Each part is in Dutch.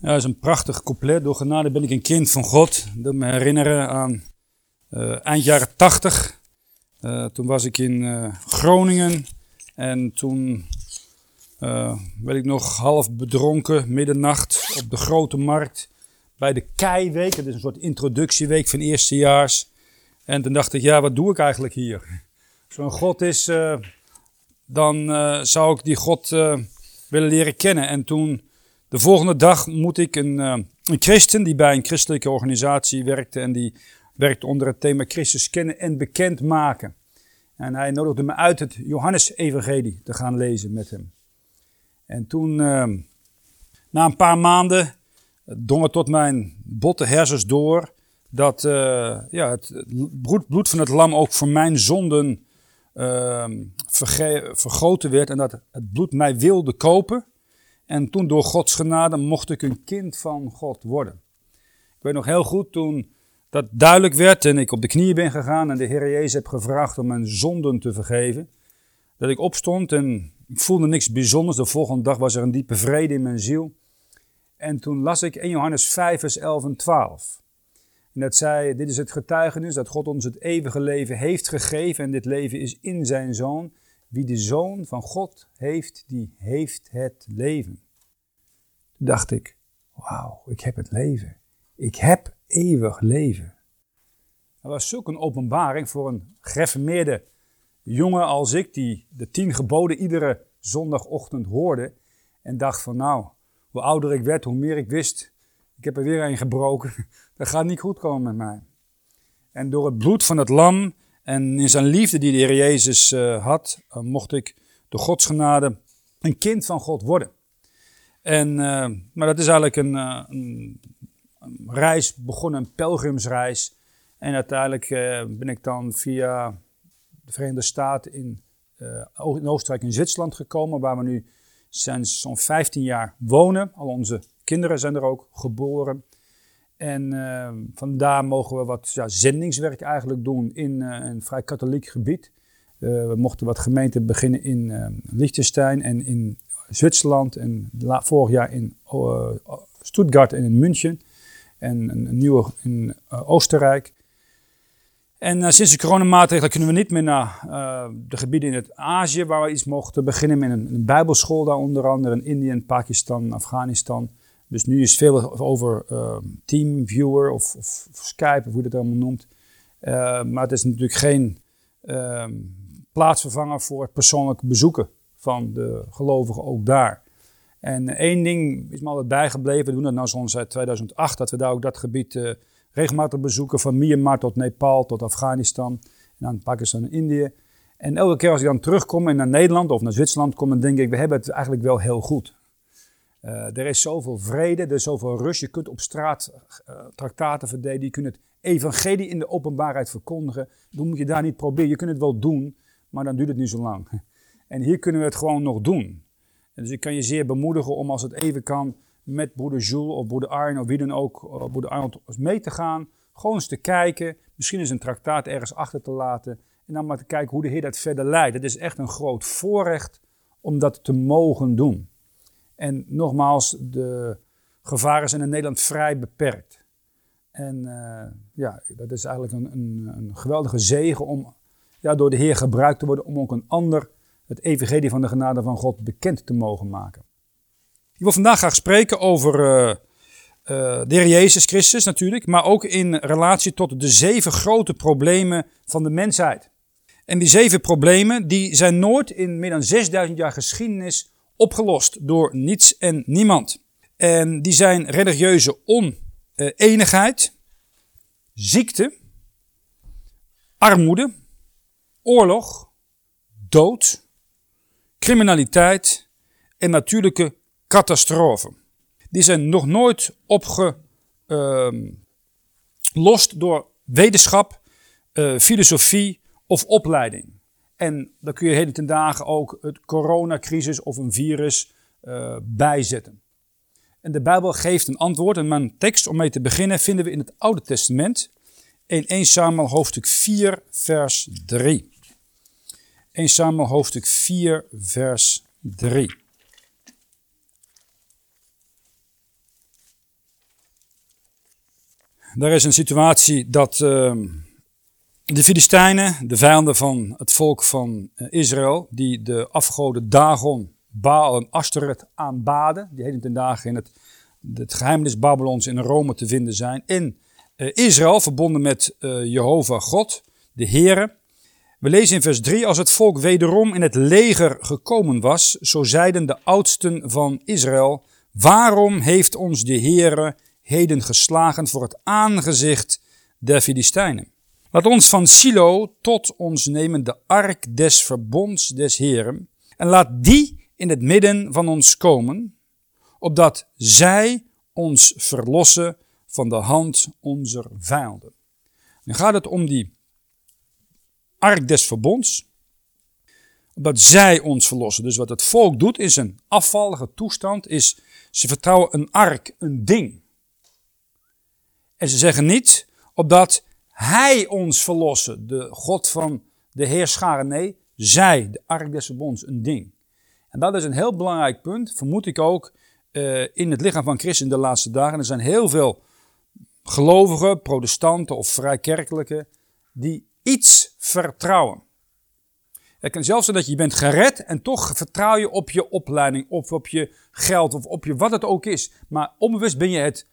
Ja, dat is een prachtig couplet. Door genade ben ik een kind van God. Dat me herinneren aan uh, eind jaren tachtig. Uh, toen was ik in uh, Groningen. En toen werd ik nog half bedronken, middernacht, op de grote markt. Bij de Keiweek. Dat is een soort introductieweek van eerstejaars. En toen dacht ik, ja, wat doe ik eigenlijk hier? Zo'n God is, dan zou ik die God willen leren kennen. En toen de volgende dag moet ik een, uh, een christen die bij een christelijke organisatie werkte en die werkte onder het thema Christus kennen en bekend maken. En hij nodigde me uit het Johannes-evangelie te gaan lezen met hem. En toen, uh, na een paar maanden, dong het tot mijn botte hersens door dat uh, ja, het bloed van het lam ook voor mijn zonden ehm, vergoten werd en dat het bloed mij wilde kopen. En toen door Gods genade mocht ik een kind van God worden. Ik weet nog heel goed toen dat duidelijk werd en ik op de knieën ben gegaan en de Heer Jezus heb gevraagd om mijn zonden te vergeven. Dat ik opstond en ik voelde niks bijzonders. De volgende dag was er een diepe vrede in mijn ziel. En toen las ik 1 Johannes 5 vers 11 en 12. En dat zei, dit is het getuigenis dat God ons het eeuwige leven heeft gegeven en dit leven is in zijn Zoon. Wie de Zoon van God heeft, die heeft het leven. Toen dacht ik, wauw, ik heb het leven. Ik heb eeuwig leven. Dat was zulk een openbaring voor een gereformeerde jongen als ik, die de tien geboden iedere zondagochtend hoorde. En dacht van nou, hoe ouder ik werd, hoe meer ik wist. Ik heb er weer een gebroken. Dat gaat niet goed komen met mij. En door het bloed van het lam en in zijn liefde die de Heer Jezus uh, had, uh, mocht ik door Gods genade een kind van God worden. En, uh, maar dat is eigenlijk een, een, een, reis begonnen, een pelgrimsreis. En uiteindelijk ben ik dan via de Verenigde Staten in, in Oostenrijk en Zwitserland gekomen, waar we nu sinds zo'n 15 jaar wonen. Al onze kinderen zijn er ook geboren. En uh, vandaar mogen we wat ja, zendingswerk eigenlijk doen in uh, een vrij katholiek gebied. Uh, we mochten wat gemeenten beginnen in Liechtenstein en in Zwitserland. En vorig jaar in Stuttgart en in München. En een, nieuwe in Oostenrijk. En sinds de coronamaatregelen kunnen we niet meer naar de gebieden in het Azië, waar we iets mochten beginnen met een, een bijbelschool daar onder andere in Indië, Pakistan, Afghanistan. Dus nu is veel over uh, TeamViewer of, of, Skype, of hoe je dat allemaal noemt. Uh, maar het is natuurlijk geen uh, plaatsvervanger voor het persoonlijke bezoeken van de gelovigen ook daar. En één ding is me altijd bijgebleven, we doen dat nou zo'n seit 2008, dat we daar ook dat gebied uh, regelmatig bezoeken, van Myanmar tot Nepal, tot Afghanistan, en dan Pakistan en Indië. En elke keer als ik dan terugkom en naar Nederland of naar Zwitserland kom, dan denk ik, we hebben het eigenlijk wel heel goed. Uh, er is zoveel vrede, er is zoveel rust. Je kunt op straat uh, traktaten verdedigen. Je kunt het evangelie in de openbaarheid verkondigen. Dan moet je daar niet proberen. Je kunt het wel doen, maar dan duurt het niet zo lang. En hier kunnen we het gewoon nog doen. En dus ik kan je zeer bemoedigen om als het even kan met broeder Jules of broeder Arno of wie dan ook, uh, broeder Arnold, mee te gaan. Gewoon eens te kijken. Misschien eens een traktaat ergens achter te laten. En dan maar te kijken hoe de Heer dat verder leidt. Het is echt een groot voorrecht om dat te mogen doen. En nogmaals, de gevaren zijn in Nederland vrij beperkt. En uh, ja, dat is eigenlijk een, een, een, geweldige zegen om ja, door de Heer gebruikt te worden om ook een ander het evangelie van de genade van God bekend te mogen maken. Ik wil vandaag graag spreken over uh, de Heer Jezus Christus natuurlijk, maar ook in relatie tot de zeven grote problemen van de mensheid. En die zeven problemen die zijn nooit in meer dan 6000 jaar geschiedenis opgelost door niets en niemand. En die zijn religieuze oneenigheid, ziekte, armoede, oorlog, dood, criminaliteit en natuurlijke catastrofen. Die zijn nog nooit opgelost door wetenschap, uh, filosofie of opleiding. En dan kun je heden ten dagen ook het coronacrisis of een virus uh, bijzetten. En de Bijbel geeft een antwoord. En mijn tekst om mee te beginnen vinden we in het Oude Testament. In 1 Samuel hoofdstuk 4 vers 3. 1 Samuel hoofdstuk 4 vers 3. Er is een situatie dat ehm, de Filistijnen, de vijanden van het volk van eh, Israël, die de afgoden Dagon, Baal en Ashtoreth aanbaden, die heden ten dagen in het, geheimnis Babylons in Rome te vinden zijn, in uh, Israël, verbonden met uh, Jehovah God, de Heere. We lezen in vers 3, als het volk wederom in het leger gekomen was, zo zeiden de oudsten van Israël, waarom heeft ons de Heere heden geslagen voor het aangezicht der Filistijnen? Laat ons van Silo tot ons nemen de ark des verbonds des Heren en laat die in het midden van ons komen, opdat zij ons verlossen van de hand onze vijanden. Nu gaat het om die ark des verbonds, opdat zij ons verlossen. Dus wat het volk doet in zijn afvallige toestand is, ze vertrouwen een ark, een ding. En ze zeggen niet, opdat hij ons verlossen, de God van de heerscharen. Nee, zij, de ark des verbonds, een ding. En dat is een heel belangrijk punt, vermoed ik ook, uh, in het lichaam van Christus in de laatste dagen. Er zijn heel veel gelovigen, protestanten of vrijkerkelijke, die iets vertrouwen. Het kan zelfs zijn dat je bent gered en toch vertrouw je op je opleiding, of op je geld, of op je wat het ook is. Maar onbewust ben je het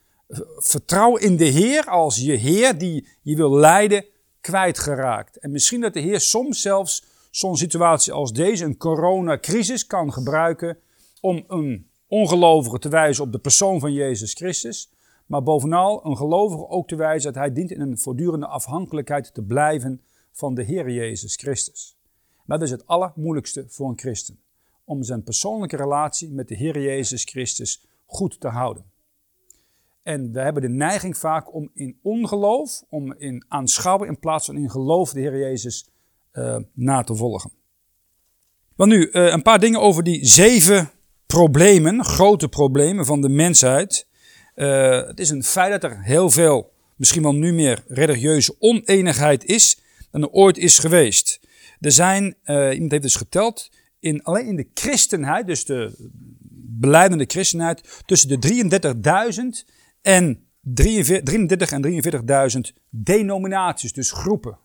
vertrouwen in de Heer als je Heer die je wil leiden kwijtgeraakt. En misschien dat de Heer soms zelfs zo'n situatie als deze, een coronacrisis, kan gebruiken om een ongelovige te wijzen op de persoon van Jezus Christus. Maar bovenal een gelovige ook te wijzen dat hij dient in een voortdurende afhankelijkheid te blijven van de Heer Jezus Christus. Dat is het allermoeilijkste voor een christen. Om zijn persoonlijke relatie met de Heer Jezus Christus goed te houden. En we hebben de neiging vaak om in ongeloof, om in aanschouwen in plaats van in geloof de Heer Jezus uh, na te volgen. Want nu, uh, een paar dingen over die zeven problemen, grote problemen van de mensheid. Uh, het is een feit dat er heel veel, misschien wel nu meer, religieuze oneenigheid is dan er ooit is geweest. Er zijn, iemand heeft dus geteld, in, alleen in de christenheid, dus de beleidende christenheid, tussen de 33.000 en 33 en 43.000 denominaties, dus groepen,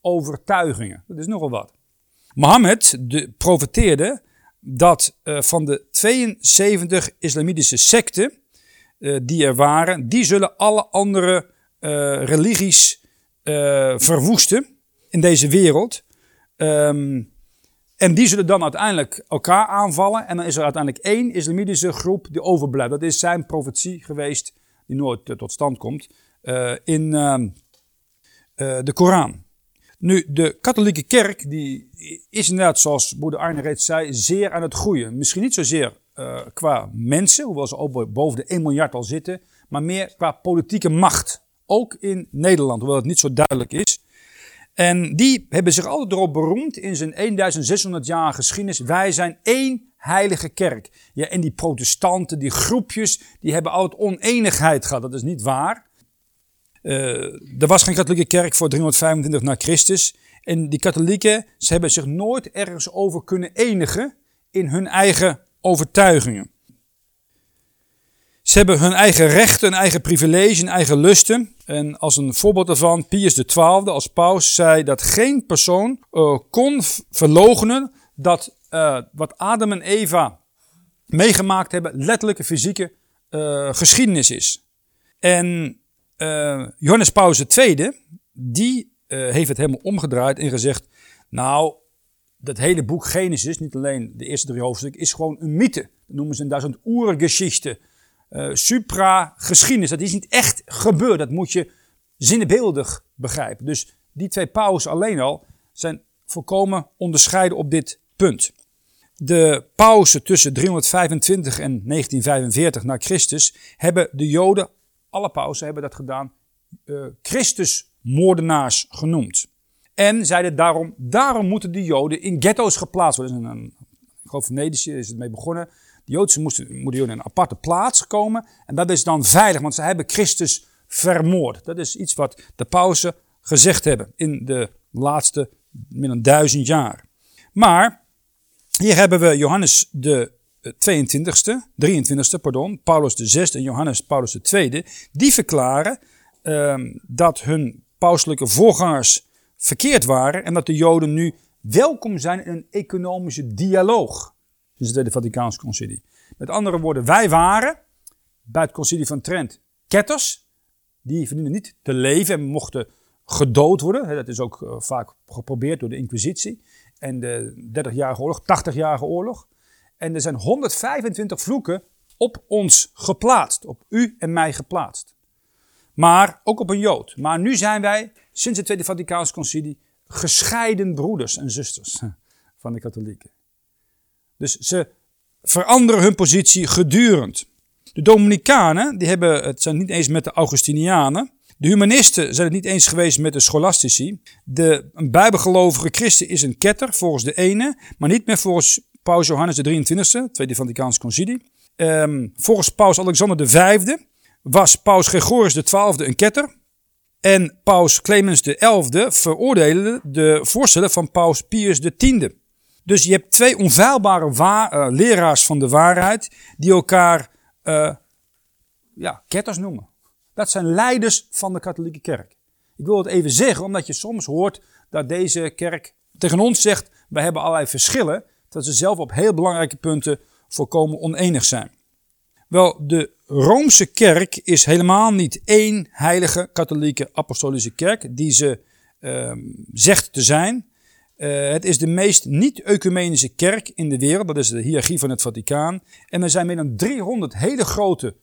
overtuigingen. Dat is nogal wat. Mohammed de, profeteerde dat uh, van de 72 islamitische secten uh, die er waren, die zullen alle andere uh, religies verwoesten in deze wereld. Um, en die zullen dan uiteindelijk elkaar aanvallen. En dan is er uiteindelijk één islamitische groep die overblijft. Dat is zijn profetie geweest die nooit eh, tot stand komt, uh, in uh, de Koran. Nu, de katholieke kerk die is inderdaad, zoals broeder Arne reeds zei, zeer aan het groeien. Misschien niet zozeer qua mensen, hoewel ze ook boven de 1 miljard al zitten, maar meer qua politieke macht. Ook in Nederland, hoewel het niet zo duidelijk is. En die hebben zich altijd erop beroemd in zijn 1600 jaar geschiedenis. Wij zijn één heilige kerk. Ja, en die protestanten, die groepjes, die hebben altijd oneenigheid gehad. Dat is niet waar. Uh, er was geen katholieke kerk voor 325 na Christus. En die katholieken, ze hebben zich nooit ergens over kunnen enigen in hun eigen overtuigingen. Ze hebben hun eigen rechten, hun eigen privilege, hun eigen lusten. En als een voorbeeld daarvan, Pius XII als paus zei dat geen persoon uh, kon verlogenen dat uh, wat Adam en Eva meegemaakt hebben, letterlijke fysieke uh, geschiedenis is. En uh, Johannes Paulus II, die heeft het helemaal omgedraaid en gezegd, nou, dat hele boek Genesis, niet alleen de eerste drie hoofdstukken, is gewoon een mythe. Dat noemen ze een duizend oergeschichte. supra-geschiedenis. Dat is niet echt gebeurd. Dat moet je zinnebeeldig begrijpen. Dus die twee pauzen alleen al zijn volkomen onderscheiden op dit punt de pauze tussen 325 en 1945 na Christus hebben de Joden, alle pauzen hebben dat gedaan, uh, Christusmoordenaars genoemd. En zeiden daarom, daarom moeten de Joden in ghetto's geplaatst worden. Een, ik geloof Venetië is het mee begonnen. De Joodse moesten, moeten in een aparte plaats komen. En dat is dan veilig, want ze hebben Christus vermoord. Dat is iets wat de pauzen gezegd hebben in de laatste meer dan duizend jaar. Maar hier hebben we Johannes de 22ste, 23ste, pardon, Paulus de 6 en Johannes Paulus de 2 die verklaren ehm, dat hun pauselijke voorgangers verkeerd waren en dat de Joden nu welkom zijn in een economische dialoog. Dus het Tweede Vaticaans Concilie. Met andere woorden, wij waren bij het Concilie van Trent ketters. Die verdienden niet te leven en mochten gedood worden. Dat is ook eh, vaak geprobeerd door de Inquisitie. En de 30-jarige oorlog, 80-jarige oorlog. En er zijn 125 vloeken op ons geplaatst. Op u en mij geplaatst. Maar ook op een Jood. Maar nu zijn wij, sinds het Tweede Vaticaans Concilie, gescheiden broeders en zusters van de katholieken. Dus ze veranderen hun positie gedurend. De Dominicanen, die hebben, het zijn niet eens met de Augustinianen. De humanisten zijn het niet eens geweest met de scholastici. De, een bijbelgelovige christen is een ketter volgens de ene, maar niet meer volgens Paus Johannes de 23e, Tweede Vaticaanse Concilie. Um, volgens Paus Alexander V was Paus Gregorius XII een ketter. En Paus Clemens XI veroordeelde de voorstellen van Paus Pius X. Dus je hebt twee onveilbare uh, leraars van de waarheid die elkaar uh, ja, ketters noemen. Dat zijn leiders van de katholieke kerk. Ik wil het even zeggen, omdat je soms hoort dat deze kerk tegen ons zegt: wij hebben allerlei verschillen, dat ze zelf op heel belangrijke punten volkomen onenig zijn. Wel, de Roomse kerk is helemaal niet één heilige katholieke apostolische kerk die ze uh, zegt te zijn. Uh, het is de meest niet-ecumenische kerk in de wereld, dat is de hiërarchie van het Vaticaan. En er zijn meer dan 300 hele grote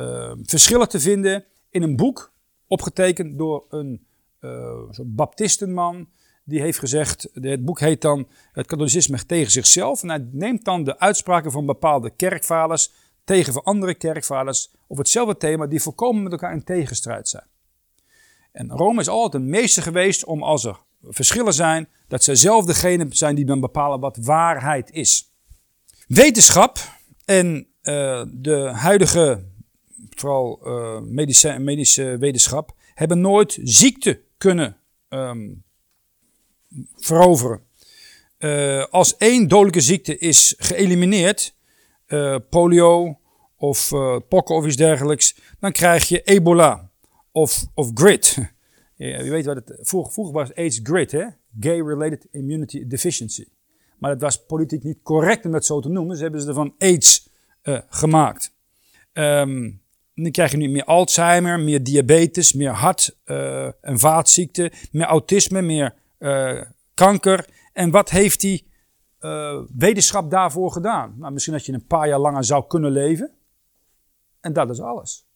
uh, verschillen te vinden in een boek, opgetekend door een uh, baptistenman. Die heeft gezegd, het boek heet dan Het katholicisme tegen zichzelf. En hij neemt dan de uitspraken van bepaalde kerkvaders tegen andere kerkvaders op hetzelfde thema die volkomen met elkaar in tegenstrijd zijn. En Rome is altijd een meester geweest om als er verschillen zijn, dat zij zelf degene zijn die dan bepalen wat waarheid is. Wetenschap en uh, de huidige, vooral uh, medische, medische wetenschap, hebben nooit ziekte kunnen um, veroveren. Uh, als één dodelijke ziekte is geëlimineerd, uh, polio of pokken of iets dergelijks, dan krijg je ebola of, of grit. je weet wat het vroeger, was AIDS grit, hè? Gay-related immunity deficiency. Maar het was politiek niet correct om dat zo te noemen. Dus hebben ze ervan AIDS gemaakt. Um, dan krijg je nu meer Alzheimer, meer diabetes, meer hart- uh, en vaatziekten, meer autisme, meer uh, kanker. En wat heeft die uh, wetenschap daarvoor gedaan? Nou, misschien dat je een paar jaar langer zou kunnen leven. En dat is alles.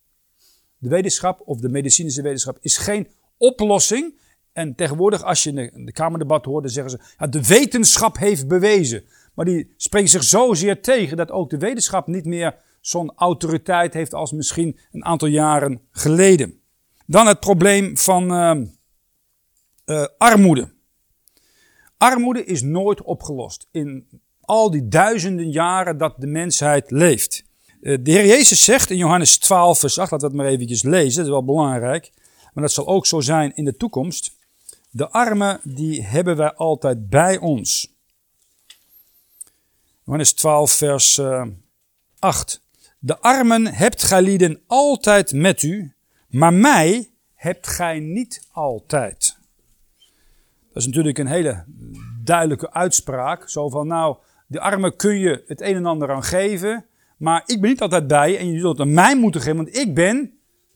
De wetenschap of de medicijnische wetenschap is geen oplossing. En tegenwoordig, als je in de, Kamerdebat hoort, dan zeggen ze: ja, de wetenschap heeft bewezen. Maar die spreekt zich zozeer tegen dat ook de wetenschap niet meer zo'n autoriteit heeft als misschien een aantal jaren geleden. Dan het probleem van uh, uh, armoede. Armoede is nooit opgelost in al die duizenden jaren dat de mensheid leeft. Eh, de Heer Jezus zegt in Johannes 12, vers 8, laten we het maar eventjes lezen, dat is wel belangrijk. Maar dat zal ook zo zijn in de toekomst. De armen, die hebben wij altijd bij ons. Johannes 12, vers uh, 8. De armen hebt gij lieden altijd met u, maar mij hebt gij niet altijd. Dat is natuurlijk een hele duidelijke uitspraak. Zo van, nou, de armen kun je het een en ander aan geven, maar ik ben niet altijd bij en je zult aan mij moeten geven, want ik ben,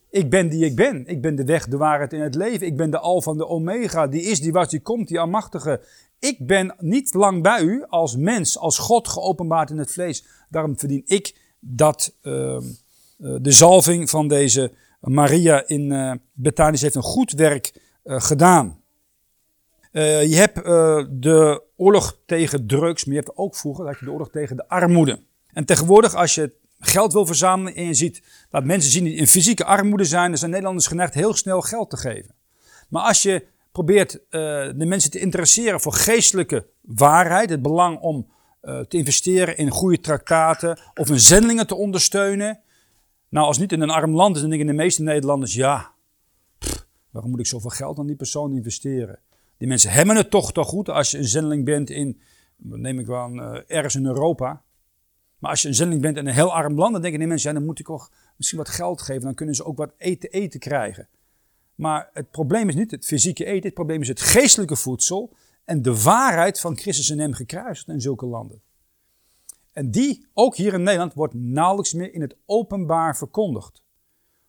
ik ben die ik ben. Ik ben de weg, de waarheid in het leven. Ik ben de al van de omega, die is, die was, die komt, die almachtige. Ik ben niet lang bij u als mens, als God geopenbaard in het vlees. Daarom verdien ik dat uh, de zalving van deze Maria in uh, heeft een goed werk uh, gedaan. Je hebt de oorlog tegen drugs, maar je hebt ook vroeger je de oorlog tegen de armoede. En tegenwoordig, als je geld wil verzamelen en je ziet dat mensen zien die in fysieke armoede zijn, dan zijn Nederlanders geneigd heel snel geld te geven. Maar als je probeert de mensen te interesseren voor geestelijke waarheid, het belang om te investeren in goede traktaten of een zendelingen te ondersteunen. Nou, als niet in een arm land is, dan denken de meeste Nederlanders, ja, waarom moet ik zoveel geld aan die persoon investeren? Die mensen hebben het toch toch goed als je een zendeling bent in, neem ik wel, uh, ergens in Europa. Maar als je een zendeling bent in een heel arm land, dan denken die mensen, ja, dan moet ik toch misschien wat geld geven. Dan kunnen ze ook wat eten, eten krijgen. Maar het probleem is niet het fysieke eten, het probleem is het geestelijke voedsel en de waarheid van Christus en hem gekruisigd in zulke landen. En die, ook hier in Nederland, wordt nauwelijks meer in het openbaar verkondigd.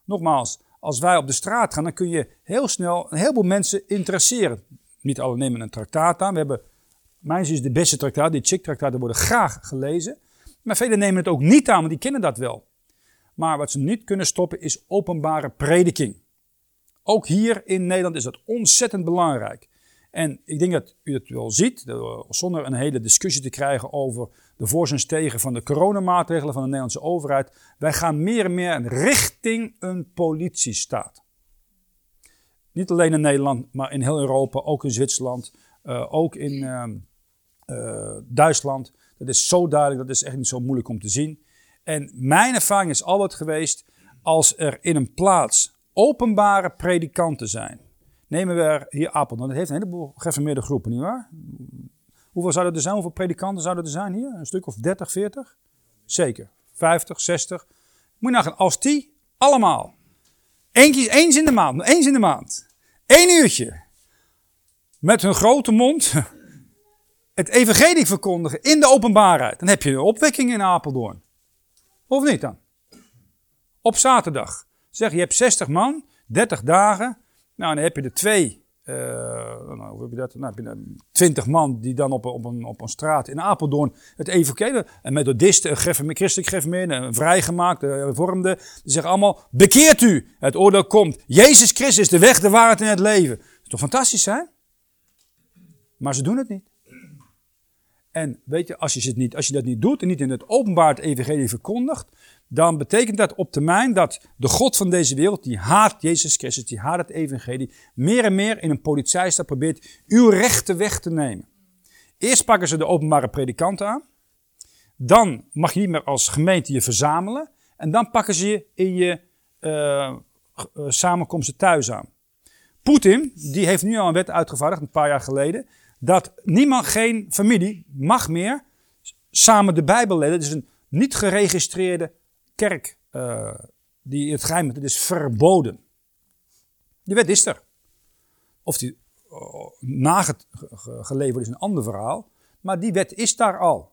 Nogmaals, als wij op de straat gaan, dan kun je heel snel een heleboel mensen interesseren. Niet alle nemen een traktaat aan. We hebben, mijn is de beste traktaat, die chick-traktaten worden graag gelezen. Maar velen nemen het ook niet aan, want die kennen dat wel. Maar wat ze niet kunnen stoppen is openbare prediking. Ook hier in Nederland is dat ontzettend belangrijk. En ik denk dat u het wel ziet, zonder een hele discussie te krijgen over de voor- en tegen van de coronamaatregelen van de Nederlandse overheid. Wij gaan meer en meer richting een politiestaat. Niet alleen in Nederland, maar in heel Europa, ook in Zwitserland, uh, ook in uh, Duitsland. Dat is zo duidelijk, dat is echt niet zo moeilijk om te zien. En mijn ervaring is altijd geweest, als er in een plaats openbare predikanten zijn. Nemen we hier Apeldoorn, dat heeft een heleboel geformeerde groepen, nietwaar? Hoeveel zouden er zijn? Hoeveel predikanten zouden er zijn hier? Een stuk of 30, 40? Zeker. 50, 60. Moet je nagaan, als die allemaal, eentje, eens in de maand, eens in de maand, één uurtje, met hun grote mond, het evangelie verkondigen in de openbaarheid, dan heb je een opwekking in Apeldoorn. Of niet dan? Op zaterdag. Zeg, je hebt 60 man, 30 dagen. Nou, dan heb je er twee uh, nou, hoe heb je dat? Nou, heb je 20 man die dan op, op, een, op een straat in Apeldoorn het evangelie, een methodisten, christelijk een vrijgemaakt, een hervormde, die zeggen allemaal, bekeert u, het oordeel komt. Jezus Christus is de weg, de waarheid en het leven. Dat is toch fantastisch, hè? Maar ze doen het niet. En weet je, als je, niet, als je dat niet doet en niet in het openbaar het evangelie verkondigt, dan betekent dat op termijn dat de God van deze wereld, die haat Jezus Christus, die haat het evangelie, meer en meer in een politiestaat probeert uw rechten weg te nemen. Eerst pakken ze de openbare predikanten aan, dan mag je niet meer als gemeente je verzamelen en dan pakken ze je in je uh, samenkomsten thuis aan. Poetin, die heeft nu al een wet uitgevaardigd, een paar jaar geleden, dat niemand, geen familie, mag meer samen de Bijbel lezen. Het is een niet geregistreerde kerk uh, die het geheim het is verboden. Die wet is er. Of die uh, nageleverd is een ander verhaal, maar die wet is daar al.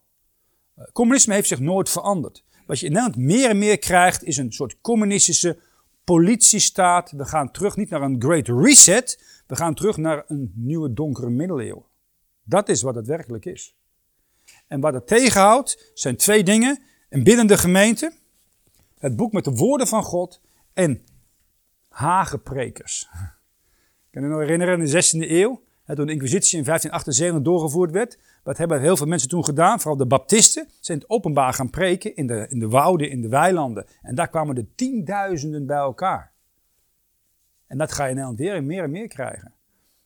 Uh, communisme heeft zich nooit veranderd. Wat je in Nederland meer en meer krijgt is een soort communistische politiestaat. We gaan terug niet naar een great reset, we gaan terug naar een nieuwe donkere middeleeuwen. Dat is wat het werkelijk is. En wat het tegenhoudt zijn twee dingen. Een biddende gemeente, het boek met de woorden van God en hageprekers. Ik kan me nog herinneren in de 16e eeuw, toen de inquisitie in 1578 doorgevoerd werd. Wat hebben heel veel mensen toen gedaan, vooral de baptisten, zijn het openbaar gaan preken in de, in de wouden, in de weilanden. En daar kwamen er tienduizenden bij elkaar. En dat ga je in Nederland weer en meer en meer krijgen.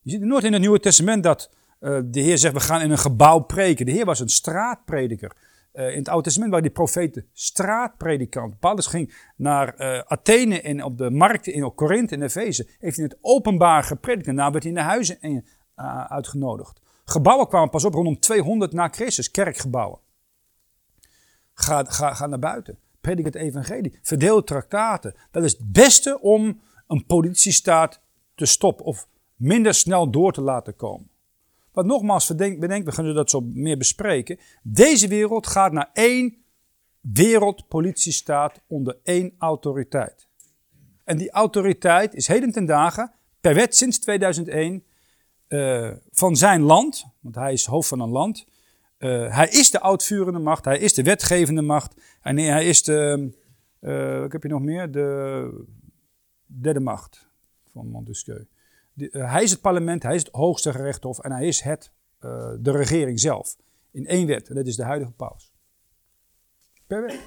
Je ziet nooit in het Nieuwe Testament dat uh, de Heer zegt, we gaan in een gebouw preken. De Heer was een straatprediker. Uh, in het Oude Testament waren die profeten straatpredikanten. Paulus ging naar uh, Athene en op de markten in Korinthe en Efeze. Heeft hij het openbaar gepredikt. Daarna werd hij in de huizen in, uitgenodigd. Gebouwen kwamen pas op rondom 200 na Christus, kerkgebouwen. Ga, ga, ga naar buiten. Predik het evangelie. Verdeel traktaten. Dat is het beste om een politiestaat te stoppen of minder snel door te laten komen. Wat nogmaals bedenk, we gaan dat zo meer bespreken. Deze wereld gaat naar één wereldpolitiestaat onder één autoriteit. En die autoriteit is heden ten dagen, per wet sinds 2001, uh, eh, van zijn land, want hij is hoofd van een land. Uh, hij is de uitvoerende macht, hij is de wetgevende macht. En hij is de, uh, wat heb je nog meer? De derde macht van Montesquieu. Eh, hij is het parlement, hij is het hoogste gerechtshof en hij is het, uh, de regering zelf. In één wet, en dat is de huidige paus. Per wet.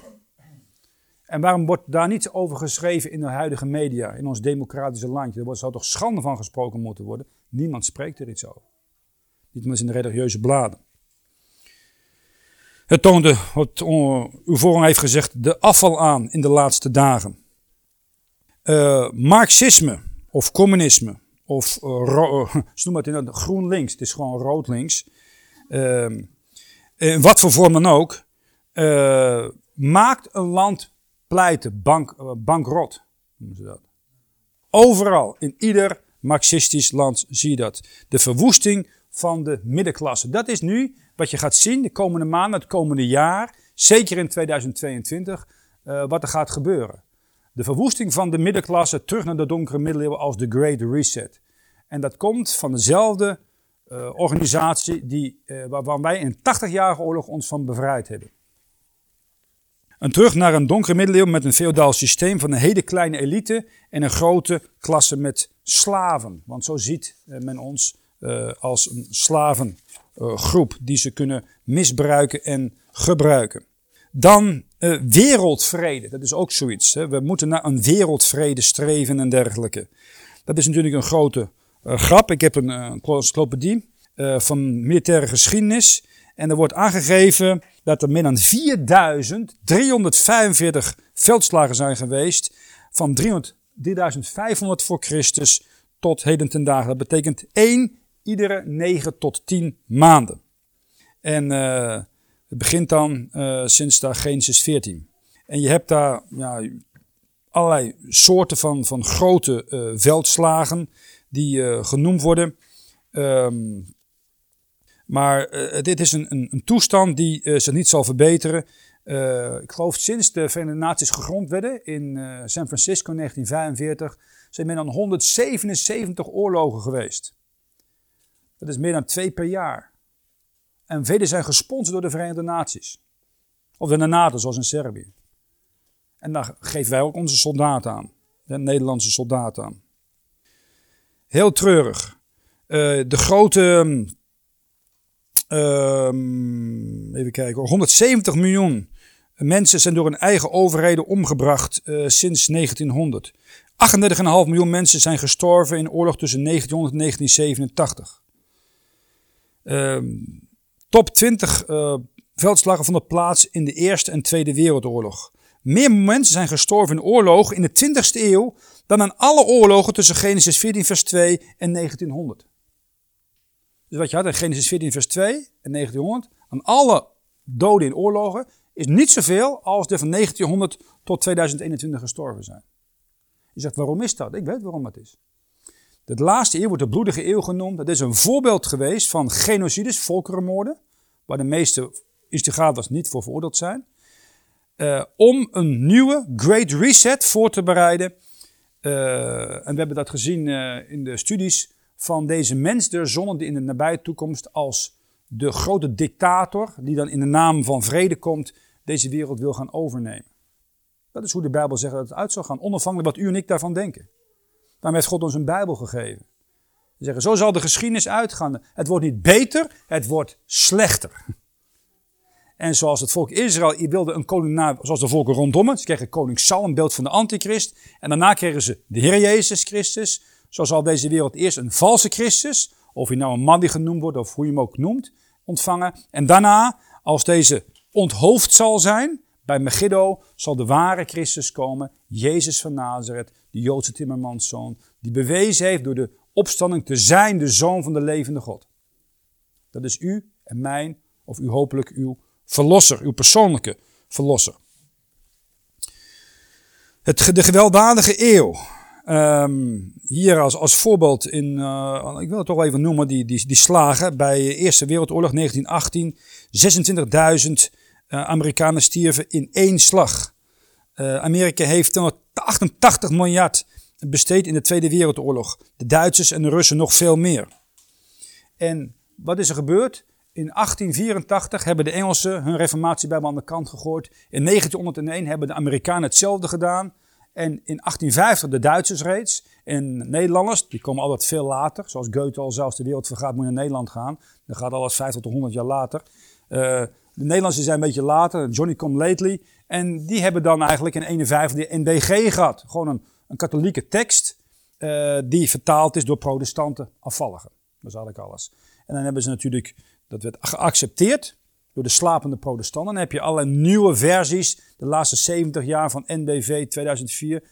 En waarom wordt daar niets over geschreven in de huidige media, in ons democratische landje? Er zou toch schande van gesproken moeten worden? Niemand spreekt er iets over. Niet eens in de religieuze bladen. Het toonde, wat uw voorganger heeft gezegd, de afval aan in de laatste dagen. Uh, Marxisme of communisme of uh, ze noemen het groen links, het is gewoon rood links. In wat voor vorm dan ook. Uh, maakt een land pleiten, bank, bankrot, noemen ze dat. Overal, in ieder marxistisch land zie je dat. De verwoesting van de middenklasse. Dat is nu wat je gaat zien de komende maanden, het komende jaar, zeker in 2022, uh, wat er gaat gebeuren. De verwoesting van de middenklasse terug naar de donkere middeleeuwen als de Great Reset. En dat komt van dezelfde uh, organisatie die, uh, waarvan wij in 80-jarige oorlog ons van bevrijd hebben. En terug naar een donkere middeleeuwen met een feodaal systeem van een hele kleine elite en een grote klasse met slaven. Want zo ziet men ons als een slavengroep die ze kunnen misbruiken en gebruiken. Dan uh, wereldvrede, dat is ook zoiets. Hè. We moeten naar een wereldvrede streven en dergelijke. Dat is natuurlijk een grote uh, grap. Ik heb een encyclopedie van militaire geschiedenis. En er wordt aangegeven dat er meer dan 4345 veldslagen zijn geweest. Van 300, 3500 voor Christus tot heden ten dagen. Dat betekent één iedere 9 tot 10 maanden. En het begint dan uh, sinds daar Genesis 14. En je hebt daar ja, allerlei soorten van, van grote uh, veldslagen die genoemd worden. Um, maar dit is een, een, een toestand die zich niet zal verbeteren. ik geloof sinds de Verenigde Naties gegrond werden in San Francisco in 1945 zijn meer dan 177 oorlogen geweest. Dat is meer dan twee per jaar. En vele zijn gesponsord door de Verenigde Naties. Of de NATO, zoals in Servië. En daar geven wij ook onze soldaten aan. De Nederlandse soldaten aan. Heel treurig. Uh, de grote. Uh, even kijken. 170 miljoen mensen zijn door hun eigen overheden omgebracht uh, sinds 1900. 38,5 miljoen mensen zijn gestorven in oorlog tussen 1900 en 1987. Top 20 uh, eh, veldslagen vonden plaats in de Eerste en Tweede Wereldoorlog. Meer mensen zijn gestorven in oorlogen in de 20ste eeuw dan aan alle oorlogen tussen Genesis 14 vers 2 en 1900. Dus wat je had in Genesis 14 vers 2 en 1900, aan alle doden in oorlogen, is niet zoveel als er van 1900 tot 2021 gestorven zijn. Je zegt, waarom is dat? Ik weet waarom dat is. De laatste eeuw wordt de bloedige eeuw genoemd. Dat is een voorbeeld geweest van genocides, volkerenmoorden, waar de meeste instigators niet voor veroordeeld zijn. Uh, om een nieuwe Great Reset voor te bereiden. Uh, en we hebben dat gezien uh, in de studies van deze mens der zonne die in de nabije toekomst als de grote dictator, die dan in de naam van vrede komt, deze wereld wil gaan overnemen. Dat is hoe de Bijbel zegt dat het uit zal gaan, onafhankelijk wat u en ik daarvan denken. Daarom heeft God ons een Bijbel gegeven. We zeggen, zo zal de geschiedenis uitgaan. Het wordt niet beter, het wordt slechter. En zoals het volk Israël wilde een koning na, zoals de volken rondom het. Ze kregen koning Saul, een beeld van de antichrist. En daarna kregen ze de Heer Jezus Christus. Zo zal deze wereld eerst een valse Christus, of hij nou een Madi genoemd wordt, of hoe je hem ook noemt, ontvangen. En daarna, als deze onthoofd zal zijn, bij Megiddo zal de ware Christus komen, Jezus van Nazareth, de Joodse timmermanszoon, die bewezen heeft door de opstanding te zijn de zoon van de levende God. Dat is u en mijn, of u hopelijk uw verlosser, uw persoonlijke verlosser. Het, de gewelddadige eeuw. Um, hier als, als voorbeeld in, uh, ik wil het toch even noemen, die, die, die slagen bij de Eerste Wereldoorlog 1918. 26.000 uh, Amerikanen stierven in één slag. Uh, Amerika heeft 88 miljard besteed in de Tweede Wereldoorlog. De Duitsers en de Russen nog veel meer. En wat is er gebeurd? In 1884 hebben de Engelsen hun reformatiebijbel aan de kant gegooid. In 1901 hebben de Amerikanen hetzelfde gedaan. En in 1850 de Duitsers reeds. En Nederlanders, die komen altijd veel later. Zoals Goethe al zelfs de wereld vergaat, moet je naar Nederland gaan. Dan gaat alles 50 tot 100 jaar later. Uh, de Nederlanders zijn een beetje later, Johnny Come Lately. En die hebben dan eigenlijk in 51 de NBG gehad. Gewoon een, een katholieke tekst uh, die vertaald is door protestanten afvalligen. Dat is eigenlijk alles. En dan hebben ze natuurlijk, dat werd geaccepteerd door de slapende protestanten. Dan heb je alle nieuwe versies, de laatste 70 jaar van NBV 2004,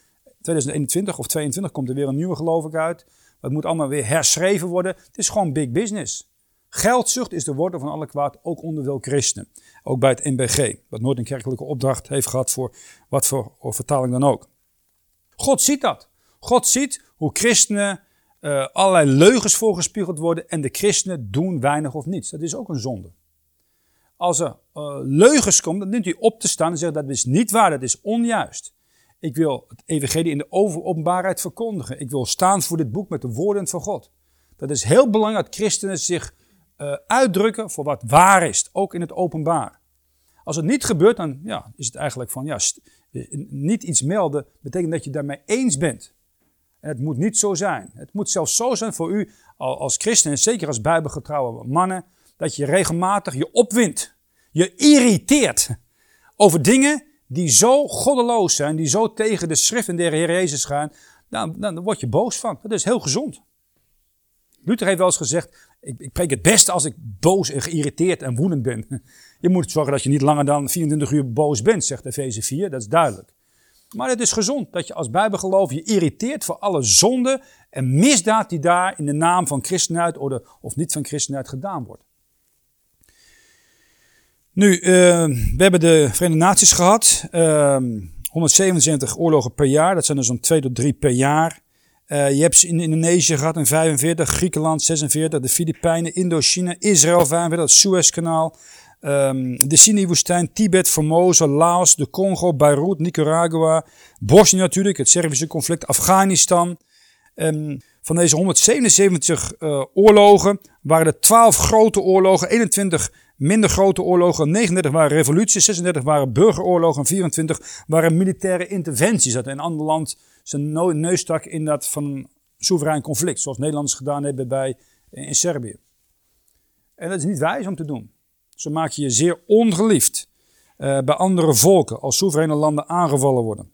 2021 of 2022 komt er weer een nieuwe geloof ik uit. Dat moet allemaal weer herschreven worden. Het is gewoon big business. Geldzucht is de wortel van alle kwaad, ook onder veel christenen. Ook bij het NBG, wat nooit een kerkelijke opdracht heeft gehad voor wat voor vertaling dan ook. God ziet dat. God ziet hoe christenen uh, allerlei leugens voorgespiegeld worden en de christenen doen weinig of niets. Dat is ook een zonde. Als er uh, leugens komen, dan dient u op te staan en zeggen dat is niet waar, dat is onjuist. Ik wil het evangelie in de openbaarheid verkondigen. Ik wil staan voor dit boek met de woorden van God. Dat is heel belangrijk dat christenen zich uh, uitdrukken voor wat waar is, ook in het openbaar. Als het niet gebeurt, dan ja, is het eigenlijk van, ja, niet iets melden betekent dat je daarmee eens bent. En het moet niet zo zijn. Het moet zelfs zo zijn voor u als christen en zeker als bijbelgetrouwe mannen, dat je regelmatig je opwindt. Je irriteert over dingen die zo goddeloos zijn, die zo tegen de schriften der Heer Jezus gaan. Dan, dan word je boos van. Dat is heel gezond. Luther heeft wel eens gezegd, ik, ik preek het beste als ik boos en geïrriteerd en woedend ben. Je moet zorgen dat je niet langer dan 24 uur boos bent, zegt Efeze 4, dat is duidelijk. Maar het is gezond dat je als bijbelgeloof je irriteert voor alle zonde en misdaad die daar in de naam van christenheid of niet van christenheid gedaan wordt. Nu, uh, we hebben de Verenigde Naties gehad. Uh, 177 oorlogen per jaar, dat zijn er zo'n 2 tot 3 per jaar. Uh, je hebt ze in Indonesië gehad in 45, Griekenland 46, de Filipijnen, Indochina, Israël 45, het Suezkanaal, um, de Sinai-woestijn, Tibet, Formosa, Laos, de Congo, Beirut, Nicaragua, Bosnië natuurlijk, het Servische conflict, Afghanistan. Um, van deze 177 uh, eh, oorlogen waren er 12 grote oorlogen, 21 minder grote oorlogen, 39 waren revoluties, 36 waren burgeroorlogen en 24 waren militaire interventies. Dat in een ander land zijn neus stak in dat van soeverein conflict, zoals Nederlanders gedaan hebben bij, in Servië. En dat is niet wijs om te doen. Zo maak je je zeer ongeliefd uh, bij andere volken als soevereine landen aangevallen worden.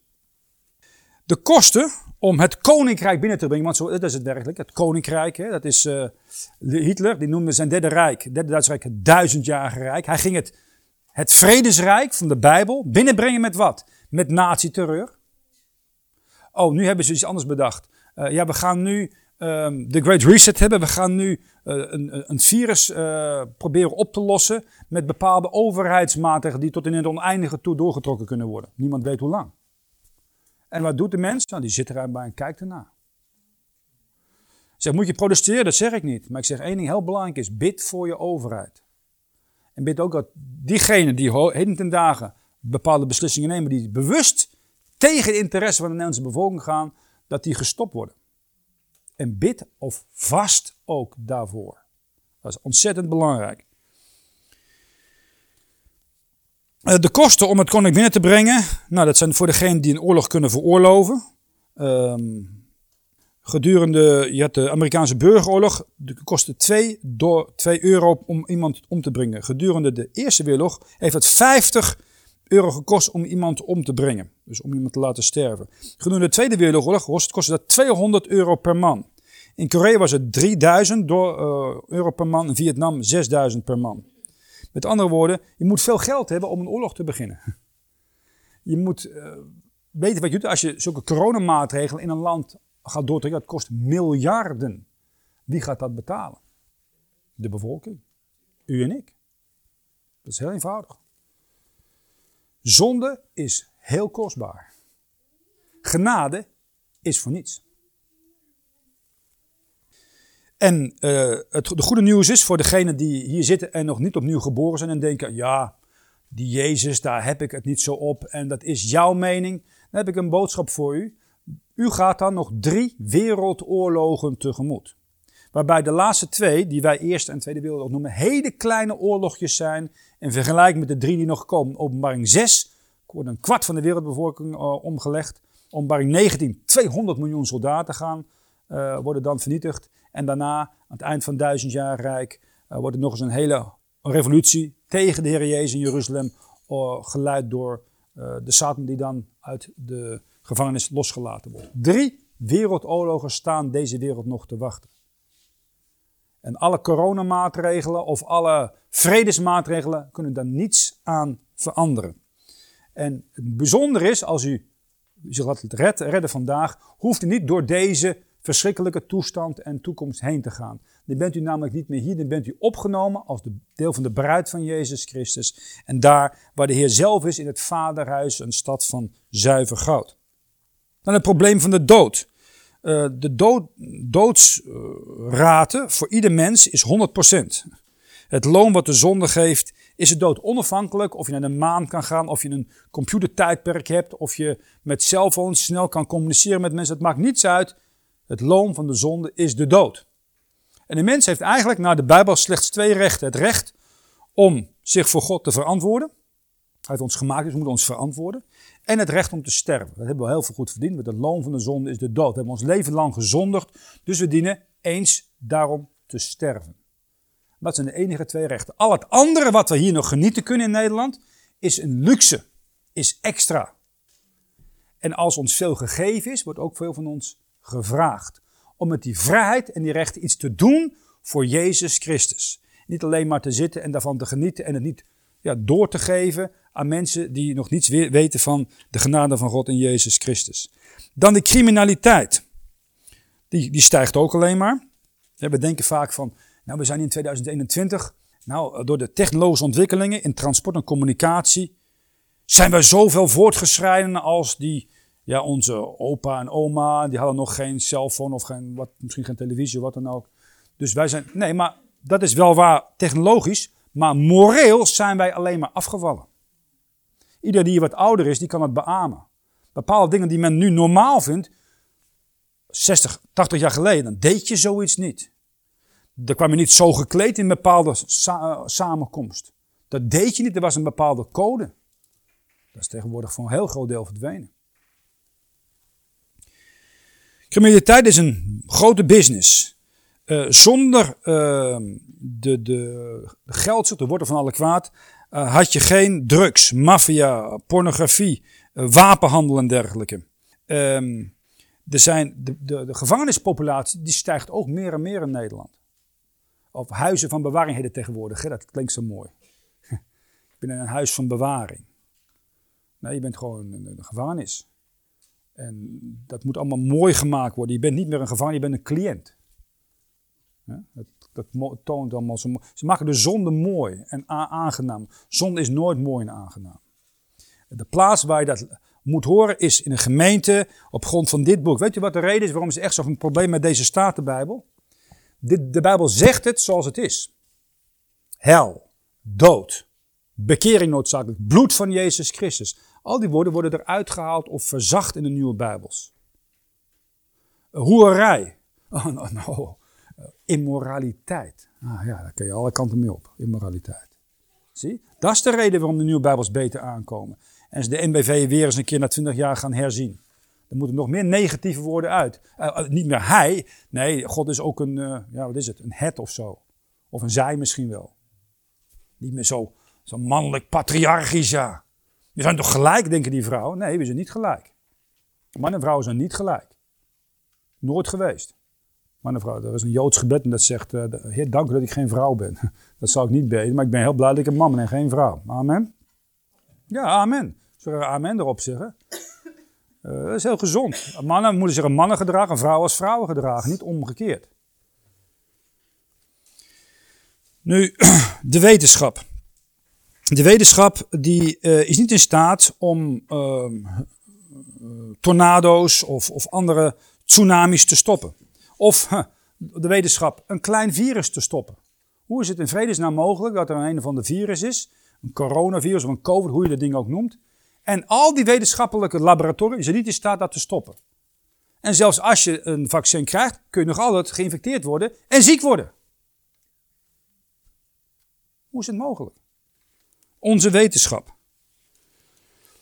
De kosten om het koninkrijk binnen te brengen, want zo, dat is het werkelijk, het koninkrijk, hè, dat is uh, Hitler, die noemde zijn derde rijk, derde Duitse rijk, het duizendjarige rijk. Hij ging het, het vredesrijk van de Bijbel binnenbrengen met wat? Met nazi-terreur. Oh, nu hebben ze iets anders bedacht. Uh, ja, we gaan nu um, de Great Reset hebben. We gaan nu uh, een, een, virus uh, proberen op te lossen met bepaalde overheidsmaatregelen die tot in het oneindige toe doorgetrokken kunnen worden. Niemand weet hoe lang. En wat doet de mens? Nou, die zit erbij en kijkt ernaar. Zeg, moet je protesteren? Dat zeg ik niet. Maar ik zeg één ding heel belangrijk is, bid voor je overheid. En bid ook dat diegenen die heden ten dagen bepaalde beslissingen nemen, die bewust tegen de interesse van de Nederlandse bevolking gaan, dat die gestopt worden. En bid of vast ook daarvoor. Dat is ontzettend belangrijk. Eh, de kosten om het koninkrijk binnen te brengen, nou, dat zijn voor degenen die een oorlog kunnen veroorloven. Um, gedurende je had de Amerikaanse burgeroorlog, kostte 2, 2 euro om iemand om te brengen. Gedurende de Eerste Wereldoorlog heeft het 50 euro gekost om iemand om te brengen. Dus om iemand te laten sterven. Gedurende de Tweede Wereldoorlog kostte dat 200 euro per man. In Korea was het 3000 uh, euro per man. In Vietnam 6000 per man. Met andere woorden, je moet veel geld hebben om een oorlog te beginnen. Je moet uh, weten wat je doet als je zulke coronamaatregelen in een land gaat doortrekken. Dat kost miljarden. Wie gaat dat betalen? De bevolking. U en ik. Dat is heel eenvoudig. Zonde is heel kostbaar. Genade is voor niets. En uh, het de goede nieuws is voor degenen die hier zitten en nog niet opnieuw geboren zijn en denken, ja, die Jezus, daar heb ik het niet zo op en dat is jouw mening. Dan heb ik een boodschap voor u. U gaat dan nog drie wereldoorlogen tegemoet. Waarbij de laatste twee, die wij Eerste en Tweede Wereldoorlog noemen, hele kleine oorlogjes zijn. In vergelijking met de drie die nog komen. Openbaring 6 wordt een kwart van de wereldbevolking uh, omgelegd. Openbaring 19, 200 miljoen soldaten gaan, uh, worden dan vernietigd. En daarna, aan het eind van duizend jaar rijk, uh, wordt er nog eens een hele revolutie tegen de Heer Jezus in Jeruzalem. geleid door de Satan die dan uit de gevangenis losgelaten wordt. Drie wereldoorlogen staan deze wereld nog te wachten. En alle coronamaatregelen of alle vredesmaatregelen kunnen daar niets aan veranderen. En het bijzondere is, als u zich laat redden, redden vandaag, hoeft u niet door deze verschrikkelijke toestand en toekomst heen te gaan. Dan bent u namelijk niet meer hier, dan bent u opgenomen als de deel van de bruid van Jezus Christus. En daar waar de Heer zelf is, in het Vaderhuis, een stad van zuiver goud. Dan het probleem van de dood. uh, de dood, doodsrate voor ieder mens is 100%. Het loon wat de zonde geeft is het dood. Onafhankelijk of je naar de maan kan gaan, of je een computertijdperk hebt, of je met cellphones snel kan communiceren met mensen. Het maakt niets uit. Het loon van de zonde is de dood. En de mens heeft eigenlijk naar de Bijbel slechts twee rechten. Het recht om zich voor God te verantwoorden. Hij heeft ons gemaakt, dus we moeten ons verantwoorden. En het recht om te sterven. Dat hebben we heel veel goed verdiend. Want het loon van de zonde is de dood. We hebben ons leven lang gezondigd. Dus we dienen eens daarom te sterven. Dat zijn de enige twee rechten. Al het andere wat we hier nog genieten kunnen in Nederland, is een luxe, is extra. En als ons veel gegeven is, wordt ook veel van ons gevraagd. Om met die vrijheid en die rechten iets te doen voor Jezus Christus. Niet alleen maar te zitten en daarvan te genieten en het niet ja, door te geven aan mensen die nog niets weten van de genade van God in Jezus Christus. Dan de criminaliteit. Die, die stijgt ook alleen maar. We denken vaak van, nou we zijn in 2021, nou door de technologische ontwikkelingen in transport en communicatie, zijn wij zoveel voortgeschreden als die, ja onze opa en oma, die hadden nog geen cellfoon of geen, wat, misschien geen televisie, wat dan ook. Dus wij zijn, nee maar dat is wel waar technologisch, maar moreel zijn wij alleen maar afgevallen. Ieder die wat ouder is, die kan het beamen. Bepaalde dingen die men nu normaal vindt, 60, 80 jaar geleden, dan deed je zoiets niet. Dan kwam je niet zo gekleed in een bepaalde eh, samenkomst. Dat deed je niet, er was een bepaalde code. Dat is tegenwoordig voor een heel groot deel verdwenen. Criminaliteit is een grote business. Uh, zonder uh, de, de geldzucht, de wortel van alle kwaad, uh, had je geen drugs, maffia, pornografie, wapenhandel en dergelijke. Um, er zijn de, de, de, gevangenispopulatie die stijgt ook meer en meer in Nederland. Of huizen van bewaring heet tegenwoordig, hè? dat klinkt zo mooi. Ik ben in een huis van bewaring. Nee, je bent gewoon een, een gevangenis. En dat moet allemaal mooi gemaakt worden. Je bent niet meer een gevangene, je bent een cliënt. Dat, dat toont allemaal zo mooi. Ze maken de zonde mooi en aangenaam. Zonde is nooit mooi en aangenaam. De plaats waar je dat moet horen is in een gemeente op grond van dit boek. Weet je wat de reden is waarom ze echt zo'n probleem met deze Statenbijbel? De, de Bijbel zegt het zoals het is. Hel, dood, bekering noodzakelijk, bloed van Jezus Christus. Al die woorden worden eruit gehaald of verzacht in de nieuwe Bijbels. Hoerij. Oh, no, no. Immoraliteit. Ah ja, daar kun je alle kanten mee op. Immoraliteit. Zie? Dat is de reden waarom de nieuwe Bijbels beter aankomen. En ze de NBV weer eens een keer na twintig jaar gaan herzien. Er moeten nog meer negatieve woorden uit. Uh, niet meer hij. Nee, God is ook een, uh, ja, wat is het? Een het of zo. Of een zij misschien wel. Niet meer zo, zo mannelijk patriarchisch, ja. We zijn toch gelijk, denken die vrouwen? Nee, we zijn niet gelijk. Man en vrouw zijn niet gelijk. Nooit geweest. Man en vrouw, er is een Joods gebed en dat zegt, Heer, dank u dat ik geen vrouw ben. Dat zou ik niet beden, maar ik ben heel blij dat ik een man ben en geen vrouw. Amen. Ja, amen. Zullen we amen erop zeggen? Dat is heel gezond. Mannen moeten zich een mannen gedragen, en vrouwen als vrouwen gedragen, niet omgekeerd. Nu, de wetenschap. De wetenschap die, uh, is niet in staat om uh, tornado's of, of, andere tsunamis te stoppen. Of de wetenschap een klein virus te stoppen. Hoe is het in vredesnaam mogelijk dat er een of ander virus is, een coronavirus of een COVID, hoe je dat ding ook noemt, en al die wetenschappelijke laboratoria zijn niet in staat dat te stoppen. En zelfs als je een vaccin krijgt, kun je nog altijd geïnfecteerd worden en ziek worden. Hoe is het mogelijk? Onze wetenschap.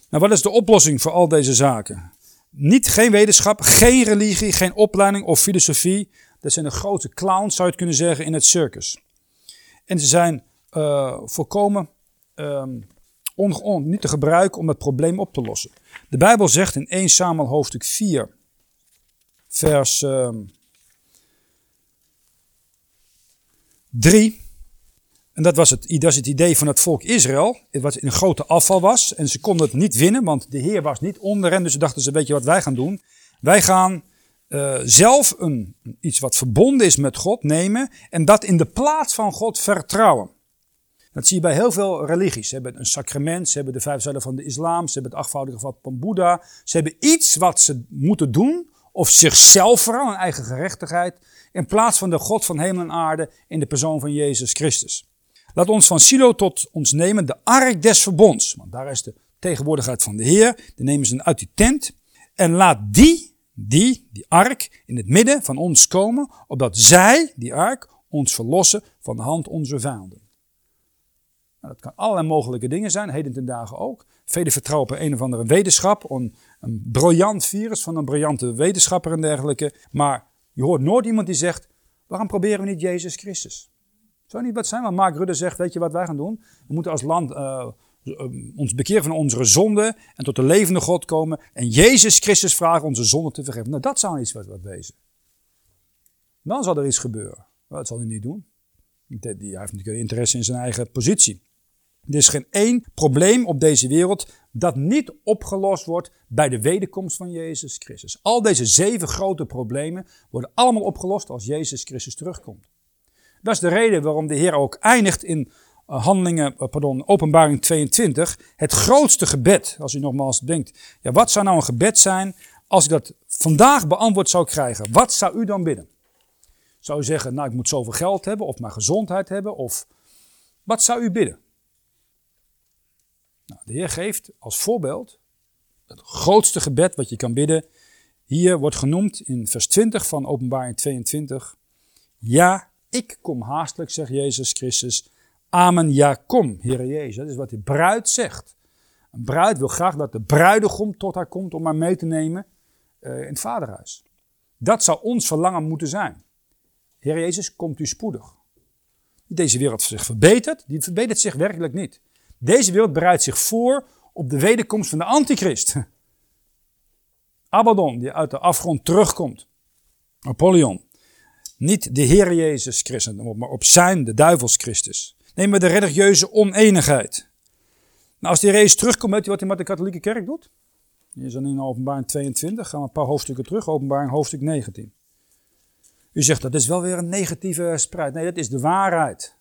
Nou, wat is de oplossing voor al deze zaken? Niet geen wetenschap, geen religie, geen opleiding of filosofie. Dat zijn de grote clowns, zou je het kunnen zeggen, in het circus. En ze zijn uh, volkomen um, on, niet te gebruiken om het probleem op te lossen. De Bijbel zegt in 1 Samuel hoofdstuk 4, vers uh, ehm, 3. En dat was, het, het idee van het volk Israël, wat in een grote afval was. En ze konden het niet winnen, want de Heer was niet onder hen. Dus ze dachten ze, weet je wat wij gaan doen? Wij gaan uh, zelf een, iets wat verbonden is met God nemen en dat in de plaats van God vertrouwen. Dat zie je bij heel veel religies. Ze hebben een sacrament, ze hebben de vijf zuilen van de islam, ze hebben het achtvoudige vat van Boeddha. Ze hebben iets wat ze moeten doen of zichzelf vooral, een eigen gerechtigheid, in plaats van de God van hemel en aarde in de persoon van Jezus Christus. Laat ons van Silo tot ons nemen de ark des verbonds, want daar is de tegenwoordigheid van de Heer. Dan nemen ze uit die tent en laat die, die, die ark, in het midden van ons komen, opdat zij, die ark, ons verlossen van de hand onze vijanden. Nou, dat kan allerlei mogelijke dingen zijn, heden ten dagen ook. Velen vertrouwen op een of andere wetenschap, een, een briljant virus van een briljante wetenschapper en dergelijke. Maar je hoort nooit iemand die zegt, waarom proberen we niet Jezus Christus? Zou niet wat zijn? Want Mark Rutte zegt, weet je wat wij gaan doen? We moeten als land uh, ons bekeren van onze zonde en tot de levende God komen. En Jezus Christus vragen onze zonde te vergeven. Nou, dat zou iets wat, wat wezen. Dan zal er iets gebeuren. dat zal hij niet doen. Hij heeft natuurlijk interesse in zijn eigen positie. Er is geen één probleem op deze wereld dat niet opgelost wordt bij de wederkomst van Jezus Christus. Al deze zeven grote problemen worden allemaal opgelost als Jezus Christus terugkomt. Dat is de reden waarom de Heer ook eindigt in uh, handelingen, uh, pardon, openbaring 22, het grootste gebed. Als u nogmaals denkt, ja, wat zou nou een gebed zijn als ik dat vandaag beantwoord zou krijgen? Wat zou u dan bidden? Zou u zeggen, nou ik moet zoveel geld hebben of maar gezondheid hebben of wat zou u bidden? Nou, de Heer geeft als voorbeeld het grootste gebed wat je kan bidden. Hier wordt genoemd in vers 20 van openbaring 22. Ja, ik kom haastelijk, zegt Jezus Christus. Amen, ja, kom, Heer Jezus. Dat is wat de bruid zegt. Een bruid wil graag dat de bruidegom tot haar komt om haar mee te nemen uh, in het vaderhuis. Dat zou ons verlangen moeten zijn. Heer Jezus, komt u spoedig. Deze wereld zich verbetert, die verbetert zich werkelijk niet. Deze wereld bereidt zich voor op de wederkomst van de antichrist. Abaddon, die uit de afgrond terugkomt. Apollyon. Niet de Heer Jezus Christus, maar op zijn, de duivels Christus. Neem we de religieuze oneenigheid. Nou, als die Jezus terugkomt, weet je wat hij met de katholieke kerk doet? Hier is dan in openbaring 22, gaan we een paar hoofdstukken terug, openbaring hoofdstuk 19. U zegt dat is wel weer een negatieve spreid. Nee, dat is de waarheid.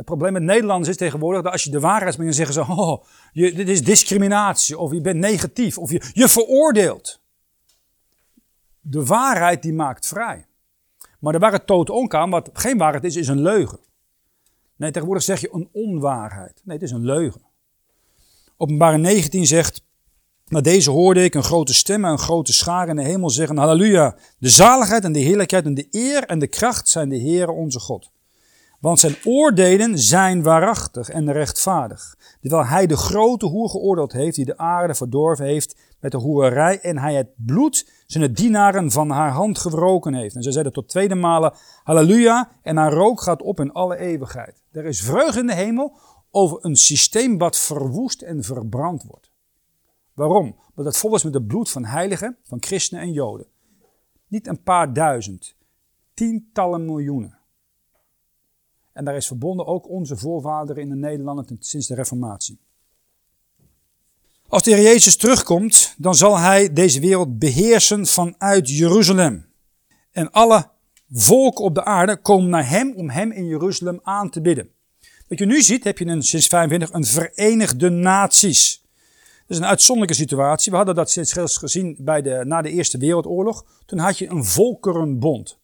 Het probleem met Nederlanders is tegenwoordig dat als je de waarheid spreekt, dan zeggen ze: Oh, je, dit is discriminatie, of je bent negatief, of je, je veroordeelt. De waarheid die maakt vrij. Maar de waarheid toont ook aan, wat geen waarheid is, is een leugen. Nee, tegenwoordig zeg je een onwaarheid. Nee, het is een leugen. Openbare 19 zegt, na deze hoorde ik een grote stem en een grote schaar in de hemel zeggen, halleluja, de zaligheid en de heerlijkheid en de eer en de kracht zijn de Heere onze God. Want zijn oordelen zijn waarachtig en rechtvaardig. Terwijl hij de grote hoer geoordeeld heeft die de aarde verdorven heeft met de hoerij en hij het bloed zijn dienaren van haar hand gewroken heeft. En ze zeiden tot tweede malen, halleluja, en haar rook gaat op in alle eeuwigheid. Er is vreugde in de hemel over een systeem wat verwoest en verbrand wordt. Waarom? Omdat het vol is met het bloed van heiligen, van christenen en joden. Niet een paar duizend, tientallen miljoenen. En daar is verbonden ook onze voorvaderen in de Nederlanden sinds de Reformatie. Als de Heer Jezus terugkomt, dan zal Hij deze wereld beheersen vanuit Jeruzalem. En alle volken op de aarde komen naar Hem om Hem in Jeruzalem aan te bidden. Wat je nu ziet, heb je een, sinds 25 een Verenigde Naties. Dat is een uitzonderlijke situatie. We hadden dat sinds gezien bij de, na de Eerste Wereldoorlog. Toen had je een volkerenbond.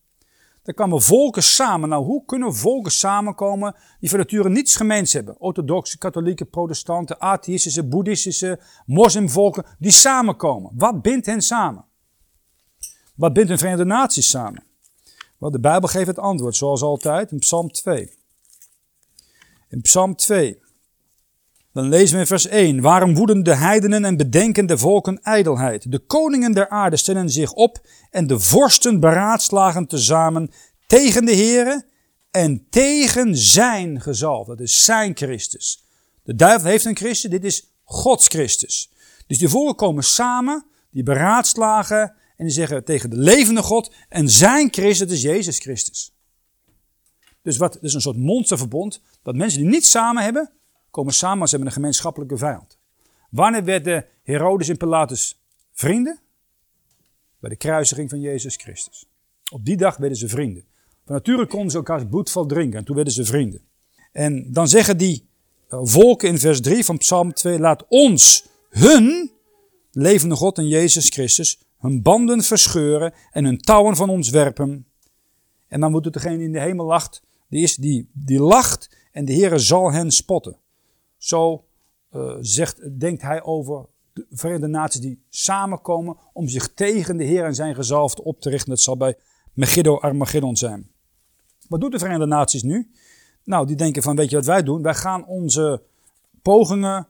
Daar kwamen volken samen. Nou, hoe kunnen volken samenkomen die van nature niets gemeens hebben? Orthodoxe, katholieke, protestanten, atheïstische, boeddhistische, moslimvolken, die samenkomen. Wat bindt hen samen? Wat bindt de Verenigde Naties samen? Wel, de Bijbel geeft het antwoord, zoals altijd, in Psalm 2. In Psalm 2. Dan lezen we in vers 1. Waarom woeden de heidenen en bedenken de volken ijdelheid? De koningen der aarde stellen zich op en de vorsten beraadslagen tezamen tegen de Here en tegen zijn gezalf. Dat is zijn Christus. De duivel heeft een Christus, dit is Gods Christus. Dus die volken komen samen, die beraadslagen en die zeggen tegen de levende God en zijn Christus, dat is Jezus Christus. Dus wat, is een soort monsterverbond, dat mensen die niet samen hebben, komen samen, ze hebben een gemeenschappelijke vijand. Wanneer werden Herodes en Pilatus vrienden? Bij de kruisiging van Jezus Christus. Op die dag werden ze vrienden. Van nature konden ze elkaars bloedval drinken en toen werden ze vrienden. En dan zeggen die eh, volken in vers 3 van Psalm 2, laat ons hun levende God en Jezus Christus hun banden verscheuren en hun touwen van ons werpen. En dan moet het degene in de hemel lacht, die is die, die lacht en de Heere zal hen spotten. Zo uh, zegt, denkt hij over de Verenigde Naties die samenkomen om zich tegen de Heer en zijn gezalfde op te richten. Dat zal bij Megiddo Armageddon zijn. Wat doet de Verenigde Naties nu? Nou, die denken van, weet je wat wij doen? Wij gaan onze pogingen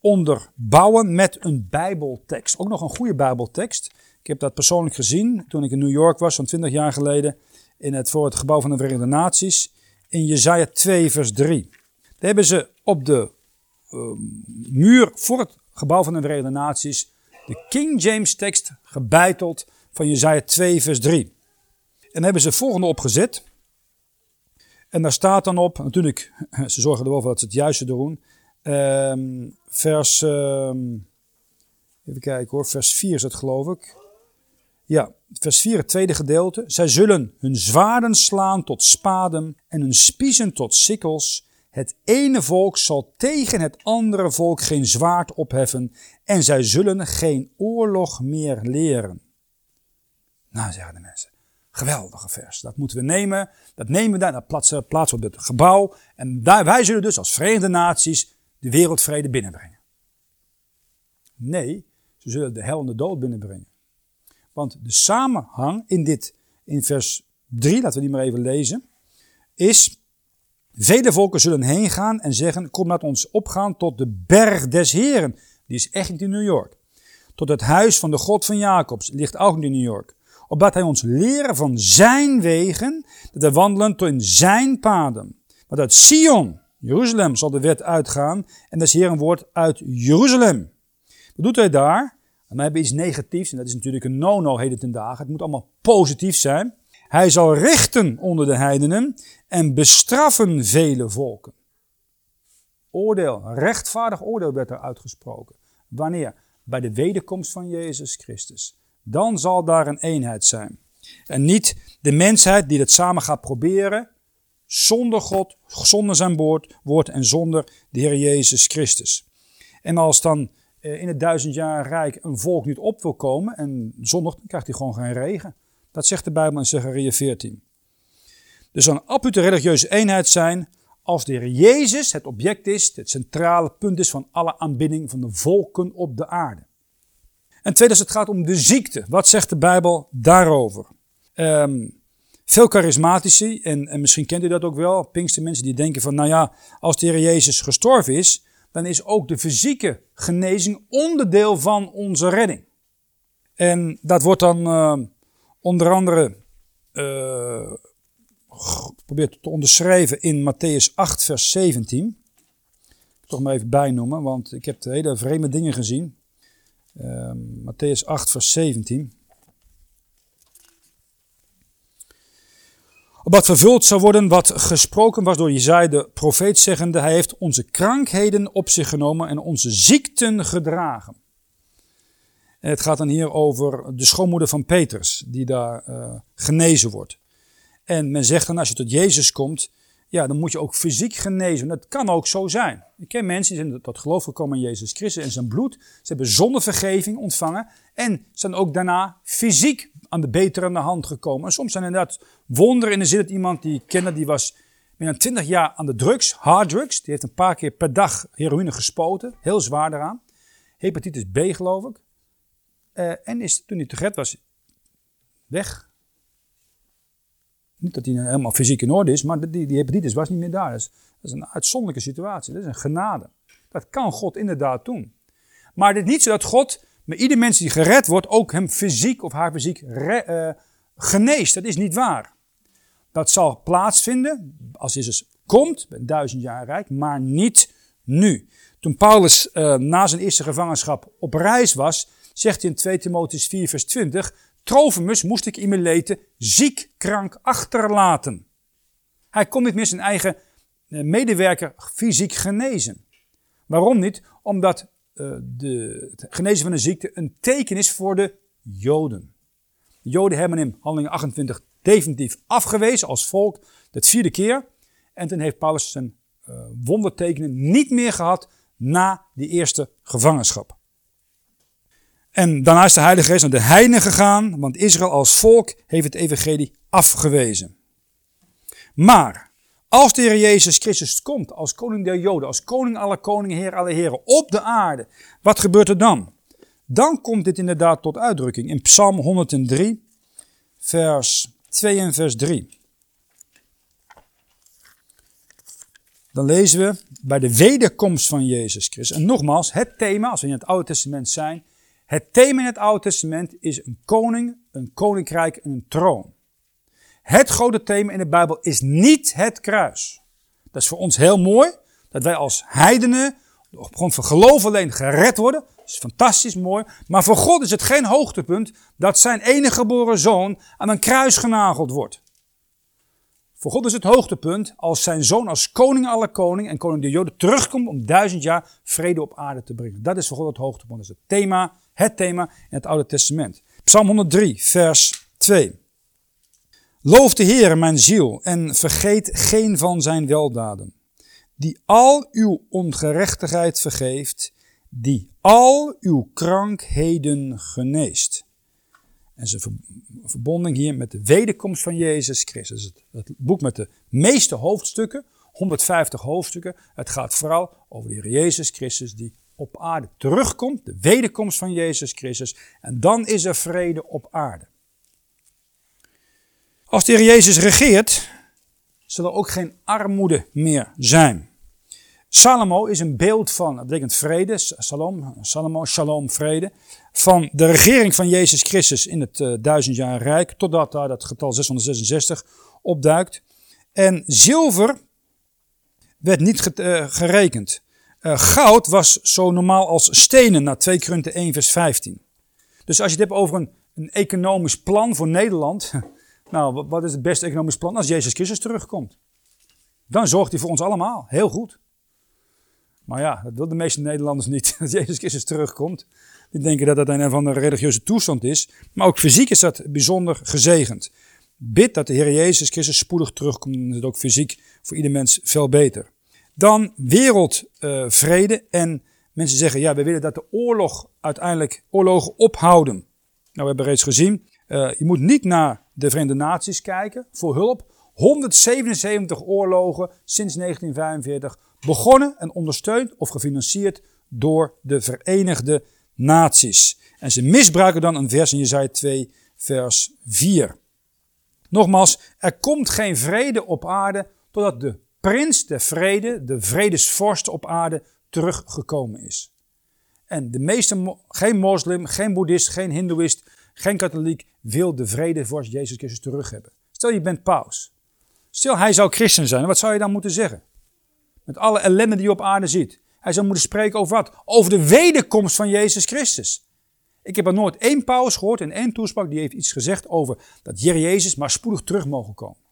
onderbouwen met een bijbeltekst. Ook nog een goede bijbeltekst. Ik heb dat persoonlijk gezien toen ik in New York was, zo'n 20 jaar geleden, in het, voor het gebouw van de Verenigde Naties. In Jezaja 2 vers 3. Daar hebben ze op de muur voor het gebouw van de Verenigde Naties de King James tekst gebeiteld van Jezaja 2 vers 3. En hebben ze volgende opgezet. En daar staat dan op, natuurlijk, ze zorgen er wel voor dat ze het juiste doen. Um, vers, um, even kijken hoor, vers 4 is het geloof ik. Ja, vers 4, het tweede gedeelte. Zij zullen hun zwaarden slaan tot spaden en hun spiezen tot sikkels. Het ene volk zal tegen het andere volk geen zwaard opheffen en zij zullen geen oorlog meer leren. Nou, zeggen de mensen. Geweldige vers. Dat moeten we nemen. Dat nemen we daar. Dat plaatsen, we op het gebouw. En daar, wij zullen dus als Verenigde Naties de wereldvrede binnenbrengen. Nee, ze zullen de hel en de dood binnenbrengen. Want de samenhang in dit, in vers 3, laten we die maar even lezen, is, vele volken zullen heen gaan en zeggen, kom laat ons opgaan tot de berg des Heren. Die is echt niet in New York. Tot het huis van de God van Jacobs, ligt ook niet in New York. Opdat hij ons leren van zijn wegen, dat we wandelen tot in zijn paden. Want uit Sion, Jeruzalem, zal de wet uitgaan en des Heren woord uit Jeruzalem. Wat doet hij daar? En dan hebben we iets negatiefs, en dat is natuurlijk een no-no heden ten dagen. Het moet allemaal positief zijn. Hij zal richten onder de heidenen en bestraffen vele volken. Oordeel, rechtvaardig oordeel werd er uitgesproken. Wanneer? Bij de wederkomst van Jezus Christus. Dan zal daar een eenheid zijn. En niet de mensheid die het samen gaat proberen, zonder God, zonder zijn woord, woord en zonder de Heer Jezus Christus. En als dan eh, in het duizend jaar rijk een volk niet op wil komen en zondag dan krijgt hij gewoon geen regen. Dat zegt de Bijbel in Zechariah 14. Dus dan absolute religieuze eenheid zijn als de Heer Jezus het object is, het centrale punt is van alle aanbidding van de volken op de aarde. En tweede, als het gaat om de ziekte. Wat zegt de Bijbel daarover? Um, veel charismatici, en, en misschien kent u dat ook wel, pinkste mensen die denken van, nou ja, als de Heer Jezus gestorven is, dan is ook de fysieke genezing onderdeel van onze redding. En dat wordt dan uh, onder andere uh, geprobeerd te onderschrijven in Matthäus 8, vers 17. Ik toch maar even bijnoemen, want ik heb hele vreemde dingen gezien. Uh, Matthäus 8, vers 17. Opdat vervuld zou worden wat gesproken was door Jezaja de profeet zeggende, hij heeft onze krankheden op zich genomen en onze ziekten gedragen. En het gaat dan hier over de schoonmoeder van Petrus, die daar uh, genezen wordt. En men zegt dan, als je tot Jezus komt, ja, dan moet je ook fysiek genezen. Dat kan ook zo zijn. Ik ken mensen die zijn tot geloof gekomen in Jezus Christus en zijn bloed. Ze hebben zondevergeving ontvangen en zijn ook daarna fysiek aan de betere hand gekomen. En soms zijn inderdaad wonderen in de zin dat iemand die ik kende, die was meer dan 20 jaar aan de drugs, harddrugs. Die heeft een paar keer per dag heroïne gespoten, heel zwaar daaraan. Hepatitis B geloof ik. Uh, en is toen hij te gered was, weg. Niet dat hij helemaal fysiek in orde is, maar die, die hepatitis was niet meer daar. Dat is, een uitzonderlijke situatie. Dat is een genade. Dat kan God inderdaad doen. Maar is niet zo dat God met ieder mens die gered wordt ook hem fysiek of haar fysiek re, uh, geneest. Dat is niet waar. Dat zal plaatsvinden als Jezus komt, een duizend jaar rijk, maar niet nu. Toen Paulus uh, na zijn eerste gevangenschap op reis was, zegt in 2 Timotheus 4 vers 20, Trofimus moest ik in mijn leten ziek, krank achterlaten. Hij kon niet meer zijn eigen eh, medewerker fysiek genezen. Waarom niet? Omdat uh, de, het genezen van een ziekte een teken is voor de Joden. De Joden hebben hem handelingen 28 definitief afgewezen als volk, de vierde keer. En toen heeft Paulus zijn uh, wondertekenen niet meer gehad na die eerste gevangenschap. En daarna is de Heilige Geest naar de heidenen gegaan, want Israël als volk heeft het evangelie afgewezen. Maar als de Heer Jezus Christus komt als koning der Joden, als koning alle koningen, heer alle heren, op de aarde, wat gebeurt er dan? Dan komt dit inderdaad tot uitdrukking in Psalm 103, vers 2 en vers 3. Dan lezen we bij de wederkomst van Jezus Christus. En nogmaals, het thema, als we in het Oude Testament zijn, het thema in het Oude Testament is een koning, een koninkrijk en een troon. Het grote thema in de Bijbel is niet het kruis. Dat is voor ons heel mooi, dat wij als heidenen op grond van geloof alleen gered worden. Dat is fantastisch mooi. Maar voor God is het geen hoogtepunt dat zijn enige geboren zoon aan een kruis genageld wordt. Voor God is het hoogtepunt als zijn zoon als koning alle koning en koning de Joden terugkomt om duizend jaar vrede op aarde te brengen. Dat is voor God het hoogtepunt. Dat is het thema, het thema in het Oude Testament. Psalm 103, vers 2. Loof de Heer, mijn ziel, en vergeet geen van zijn weldaden. Die al uw ongerechtigheid vergeeft, die al uw krankheden geneest. En ze verbonden hier met de wederkomst van Jezus Christus. Het boek met de meeste hoofdstukken, 150 hoofdstukken. Het gaat vooral over de Heer Jezus Christus die op aarde terugkomt. De wederkomst van Jezus Christus. En dan is er vrede op aarde. Als de Heer Jezus regeert, zal er ook geen armoede meer zijn. Salomo is een beeld van, dat betekent vrede, Salom, Salomo, shalom, vrede, van de regering van Jezus Christus in het uh, duizendjarig rijk, totdat daar dat getal 666 opduikt. En zilver werd niet uh, gerekend. Uh, goud was zo normaal als stenen, naar 2 Korinthe 1 vers 15. Dus als je het hebt over een, een economisch plan voor Nederland, nou, wat is het beste economisch plan? Als Jezus Christus terugkomt. Dan zorgt hij voor ons allemaal, heel goed. Maar ja, dat willen de meeste Nederlanders niet, dat Jezus Christus terugkomt. Die denken dat dat een van de religieuze toestand is. Maar ook fysiek is dat bijzonder gezegend. Bid dat de Heer Jezus Christus spoedig terugkomt. Dan is het ook fysiek voor ieder mens veel beter. Dan wereldvrede. en mensen zeggen, ja, we willen dat de oorlog uiteindelijk oorlogen ophouden. Nou, we hebben reeds gezien, uh, je moet niet naar de Verenigde Naties kijken voor hulp. 177 oorlogen sinds 1945 begonnen en ondersteund of gefinancierd door de Verenigde Naties. En ze misbruiken dan een vers in Jezaja 2 vers 4. Nogmaals, er komt geen vrede op aarde totdat de prins de vrede, de vredesvorst op aarde, teruggekomen is. En de meeste, geen moslim, geen boeddhist, geen hindoeïst, geen katholiek, wil de vredevorst Jezus Christus terug hebben. Stel je bent paus. Stel hij zou christen zijn, wat zou je dan moeten zeggen? Met alle ellende die je op aarde ziet. Hij zou moeten spreken over wat? Over de wederkomst van Jezus Christus. Ik heb er nooit één paus gehoord in één toespraak die heeft iets gezegd over dat Heer Jezus maar spoedig terug mogen komen.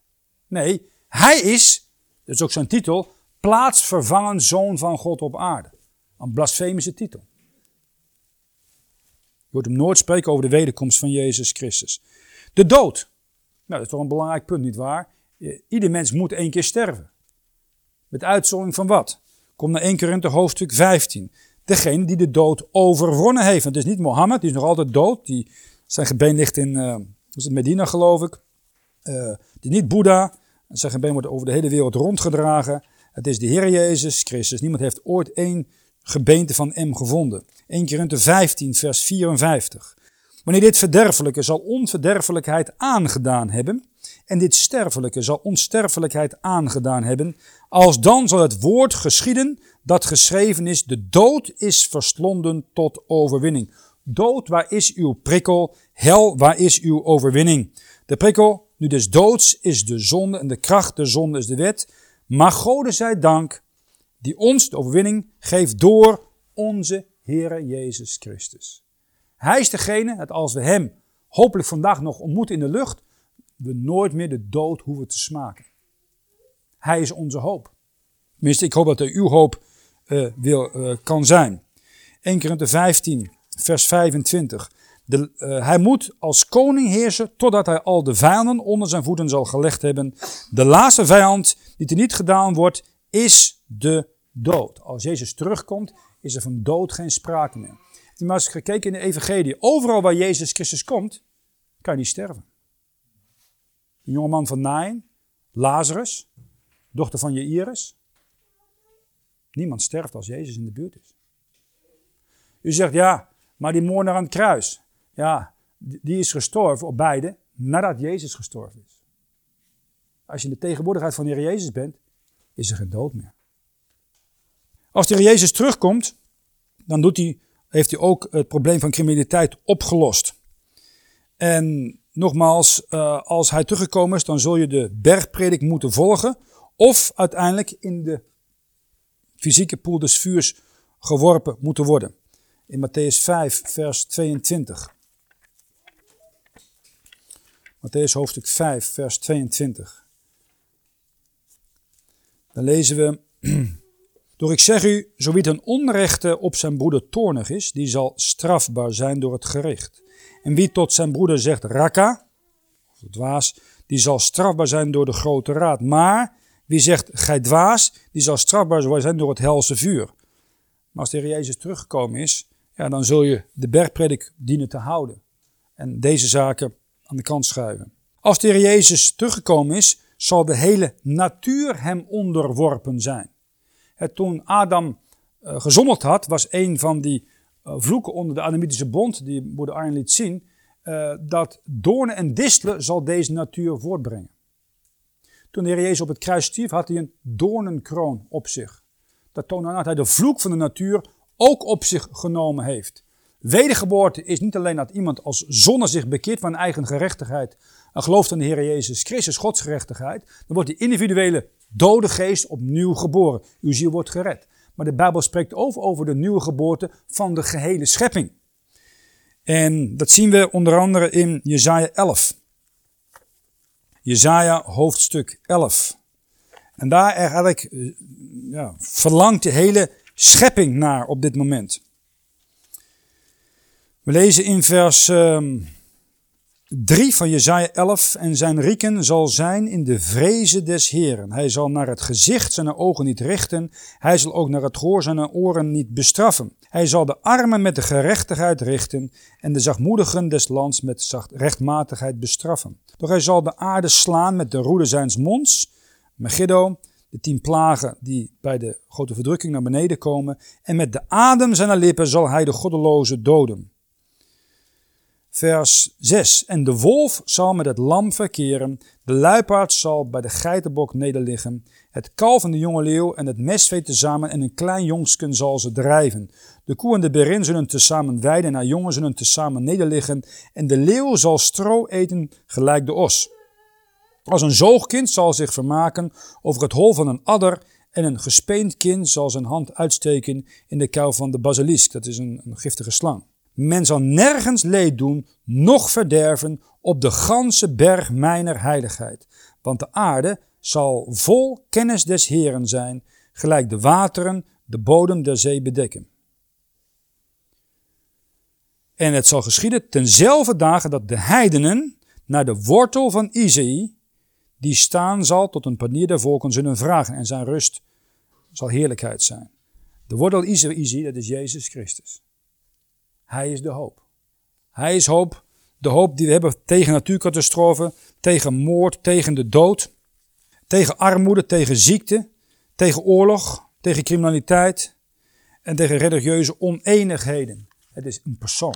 Nee, hij is, dat is ook zijn titel, plaatsvervangend zoon van God op aarde. Een blasfemische titel. Je hoort hem nooit spreken over de wederkomst van Jezus Christus. De dood. Nou, dat is toch een belangrijk punt, niet waar? Ieder mens moet één keer sterven. Met uitzondering van wat? Kom naar 1 Korinthe hoofdstuk 15. Degene die de dood overwonnen heeft. Het is niet Mohammed, die is nog altijd dood. Die, zijn gebeen ligt in het Medina, geloof ik. Uh, niet Boeddha. Zijn gebeen wordt over de hele wereld rondgedragen. Het is de Heer Jezus Christus. Niemand heeft ooit één gebeente van hem gevonden. 1 Korinthe 15, vers 54. Wanneer dit verderfelijke zal onverderfelijkheid aangedaan hebben, en dit sterfelijke zal onsterfelijkheid aangedaan hebben, als dan zal het woord geschieden dat geschreven is, de dood is verslonden tot overwinning. Dood, waar is uw prikkel? Hel, waar is uw overwinning? De prikkel, nu des doods, is de zonde en de kracht der zonde is de wet. Maar Gode zij dank, die ons de overwinning geeft door onze Heere Jezus Christus. Hij is degene dat als we Hem hopelijk vandaag nog ontmoeten in de lucht, we nooit meer de dood hoeven te smaken. Hij is onze hoop. Tenminste, ik hoop dat er uw hoop uh, wil, uh, kan zijn. 1 Korinthe 15, vers 25. De, uh, hij moet als koning heersen totdat hij al de vijanden onder zijn voeten zal gelegd hebben. De laatste vijand die er niet gedaan wordt, is de dood. Als Jezus terugkomt, is er van dood geen sprake meer. Heb je maar eens gekeken in de evangelie. Overal waar Jezus Christus komt, kan je niet sterven. Een jongeman van Nain, Lazarus, dochter van Jairus. Niemand sterft als Jezus in de buurt is. U zegt ja, maar die moordenaar aan het kruis. Ja, die is gestorven op beide nadat Jezus gestorven is. Als je in de tegenwoordigheid van de Heer Jezus bent, is er geen dood meer. Als de Heer Jezus terugkomt, dan doet hij, heeft hij ook het probleem van criminaliteit opgelost. En nogmaals, uh, als hij teruggekomen is, dan zul je de bergpredik moeten volgen. Of uiteindelijk in de fysieke poel des vuurs geworpen moeten worden. In Matthäus 5, vers 22. Matthäus hoofdstuk 5, vers 22. Dan lezen we. Door ik zeg u, zo wie ten onrechte op zijn broeder toornig is, die zal strafbaar zijn door het gericht. En wie tot zijn broeder zegt raka, dwaas, die zal strafbaar zijn door de grote raad. Maar wie zegt gij dwaas, die zal strafbaar zijn door het helse vuur. Maar als de Heer Jezus teruggekomen is, ja, dan zul je de bergpredik dienen te houden. En deze zaken aan de kant schuiven. Als de Heer Jezus teruggekomen is, zal de hele natuur hem onderworpen zijn. Het, toen Adam uh, gezondigd had, was een van die uh, vloeken onder de Adamitische bond, die moeder Arjen liet zien, uh, dat doornen en distelen zal deze natuur voortbrengen. Toen de Heer Jezus op het kruis stierf, had hij een doornenkroon op zich. Dat toont aan dat hij de vloek van de natuur ook op zich genomen heeft. Wedergeboorte is niet alleen dat iemand als zonne zich bekeert van eigen gerechtigheid en gelooft in de Heer Jezus Christus, Gods gerechtigheid, dan wordt die individuele dode geest opnieuw geboren. Uw ziel wordt gered. Maar de Bijbel spreekt over, over de nieuwe geboorte van de gehele schepping. En dat zien we onder andere in Jezaja 11. Jezaja hoofdstuk 11. En daar eigenlijk eh, ja, verlangt de hele schepping naar op dit moment. We lezen in vers um, ehm, 3 van Jezaja 11. En zijn rieken zal zijn in de vrezen des Heren. Hij zal naar het gezicht zijn ogen niet richten. Hij zal ook naar het gehoor zijn oren niet bestraffen. Hij zal de armen met de gerechtigheid richten. En de zachtmoedigen des lands met rechtmatigheid bestraffen. Doch hij zal de aarde slaan met de roede zijns monds. Megiddo, de tien plagen die bij de grote verdrukking naar beneden komen. En met de adem zijner lippen zal hij de goddeloze doden vers 6. En de wolf zal met het lam verkeren, de luipaard zal bij de geitenbok nederliggen, het kalf en de jonge leeuw en het mesvee tezamen en een klein jongsken zal ze drijven. De koe en de berin zullen tezamen weiden en haar jongen zullen tezamen nederliggen en de leeuw zal stro eten gelijk de os. Als een zoogkind zal zich vermaken over het hol van een adder en een gespeend kind zal zijn hand uitsteken in de kou van de basilisk, dat is een giftige slang. Men zal nergens leed doen, noch verderven op de ganse berg mijner heiligheid. Want de aarde zal vol kennis des Heren zijn, gelijk de wateren de bodem der zee bedekken. En het zal geschieden tenzelfde dagen dat de heidenen naar de wortel van Isaïe, die staan zal tot een panier der volken, zullen vragen en zijn rust zal heerlijkheid zijn. De wortel Isaïe, dat is Jezus Christus. Hij is de hoop. Hij is hoop. De hoop die we hebben tegen natuurcatastrofen, tegen moord, tegen de dood, tegen armoede, tegen ziekte, tegen oorlog, tegen criminaliteit en tegen religieuze oneenigheden. Het is een persoon.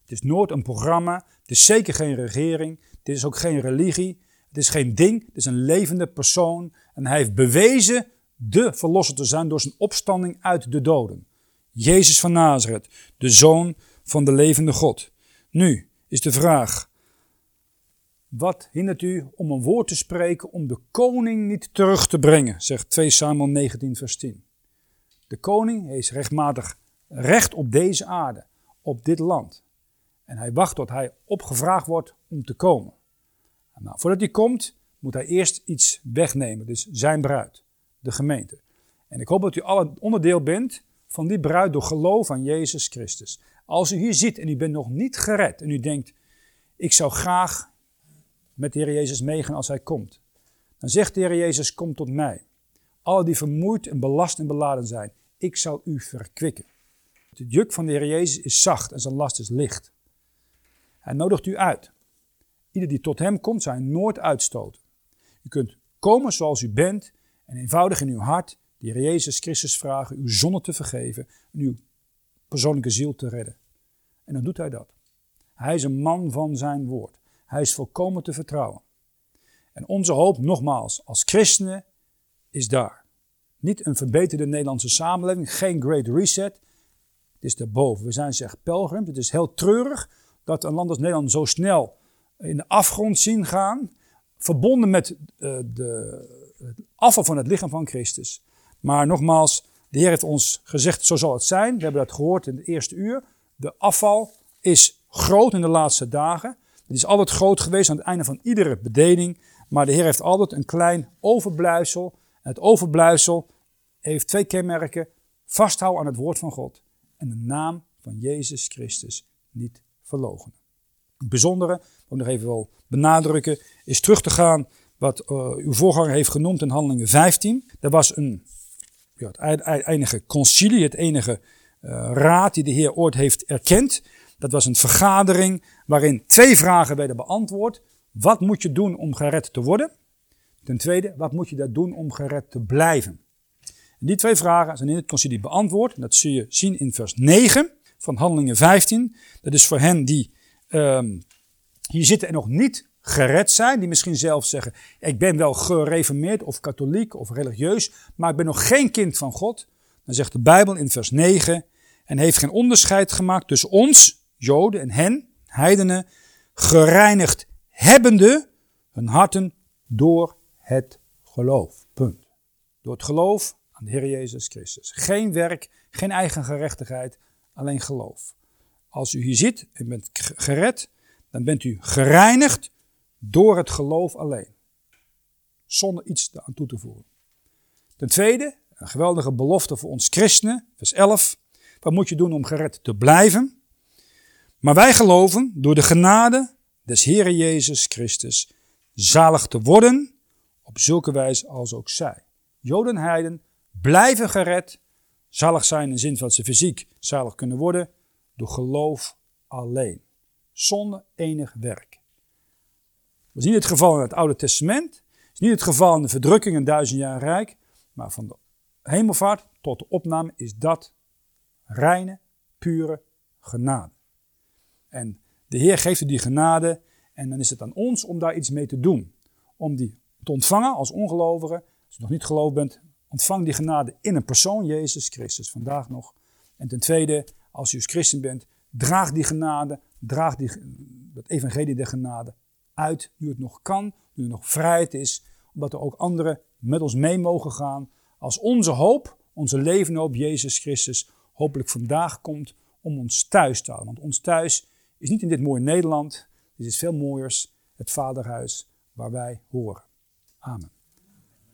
Het is nooit een programma. Het is zeker geen regering. Dit is ook geen religie. Het is geen ding. Het is een levende persoon. En hij heeft bewezen de verlosser te zijn door zijn opstanding uit de doden. Jezus van Nazareth, de zoon van de levende God. Nu is de vraag, wat hindert u om een woord te spreken om de koning niet terug te brengen, zegt 2 Samuel 19 vers 10. De koning heeft rechtmatig recht op deze aarde, op dit land. En hij wacht tot hij opgevraagd wordt om te komen. Nou, voordat hij komt, moet hij eerst iets wegnemen, dus zijn bruid, de gemeente. En ik hoop dat u alle onderdeel bent van die bruid door geloof aan Jezus Christus. Als u hier zit en u bent nog niet gered en u denkt, ik zou graag met de Heer Jezus meegaan als Hij komt. Dan zegt de Heer Jezus, kom tot mij. Alle die vermoeid en belast en beladen zijn, ik zal u verkwikken. Het juk van de Heer Jezus is zacht en zijn last is licht. Hij nodigt u uit. Ieder die tot hem komt, zal hij nooit uitstoten. U kunt komen zoals u bent en eenvoudig in uw hart de Jezus Christus vragen uw zonde te vergeven en uw persoonlijke ziel te redden. En dan doet hij dat. Hij is een man van zijn woord. Hij is volkomen te vertrouwen. En onze hoop, nogmaals, als christenen, is daar. Niet een verbeterde Nederlandse samenleving, geen great reset. Het is daarboven. We zijn zeg pelgrims. Het is heel treurig dat een land als Nederland zo snel in de afgrond zien gaan. Verbonden met uh, de, het afval van het lichaam van Christus. Maar nogmaals, de Heer heeft ons gezegd, zo zal het zijn. We hebben dat gehoord in het eerste uur. De afval is groot in de laatste dagen. Het is altijd groot geweest aan het einde van iedere bedeling. Maar de Heer heeft altijd een klein overblijfsel. En het overblijfsel heeft twee kenmerken. Vasthouden aan het woord van God. En de naam van Jezus Christus niet verlogen. Het bijzondere, ik nog even wil benadrukken, is terug te gaan wat uh, uw voorganger heeft genoemd in Handelingen 15. Er was een, ja, het enige concilie, het enige uh, raad die de Heer ooit heeft erkend. Dat was een vergadering waarin twee vragen werden beantwoord. Wat moet je doen om gered te worden? Ten tweede, wat moet je daar doen om gered te blijven? En die twee vragen zijn in het concilie beantwoord. Dat zul je zien in vers 9 van Handelingen 15. Dat is voor hen die um, hier zitten en nog niet gered zijn, die misschien zelf zeggen: Ik ben wel gereformeerd of katholiek of religieus, maar ik ben nog geen kind van God. Dan zegt de Bijbel in vers 9: En heeft geen onderscheid gemaakt tussen ons, Joden, en hen, heidenen, gereinigd hebbende hun harten door het geloof. Punt. Door het geloof aan de Heer Jezus Christus. Geen werk, geen eigen gerechtigheid, alleen geloof. Als u hier zit en bent gered, dan bent u gereinigd door het geloof alleen. Zonder iets aan toe te voegen. Ten tweede, een geweldige belofte voor ons christenen, vers 11. Wat moet je doen om gered te blijven? Maar wij geloven door de genade des Heere Jezus Christus zalig te worden op zulke wijze als ook zij. Joden en heiden blijven gered, zalig zijn in de zin van ze fysiek zalig kunnen worden, door geloof alleen, zonder enig werk. Is niet het geval in het Oude Testament, is niet het geval in de verdrukking in duizend jaar rijk, maar van de hemelvaart tot de opname is dat reine, pure genade. En de Heer geeft u die genade en dan is het aan ons om daar iets mee te doen. Om die te ontvangen als ongelovige. Als je nog niet geloofd bent, ontvang die genade in een persoon, Jezus Christus, vandaag nog. En ten tweede, als u als christen bent, draag die genade, draag die, dat evangelie der genade uit, nu het nog kan, nu er nog vrijheid is, omdat er ook anderen met ons mee mogen gaan. Als onze hoop, onze levenhoop, Jezus Christus, hopelijk vandaag komt om ons thuis te halen. Want ons thuis is niet in dit mooie Nederland, dit is veel mooiers, het vaderhuis waar wij horen. Amen.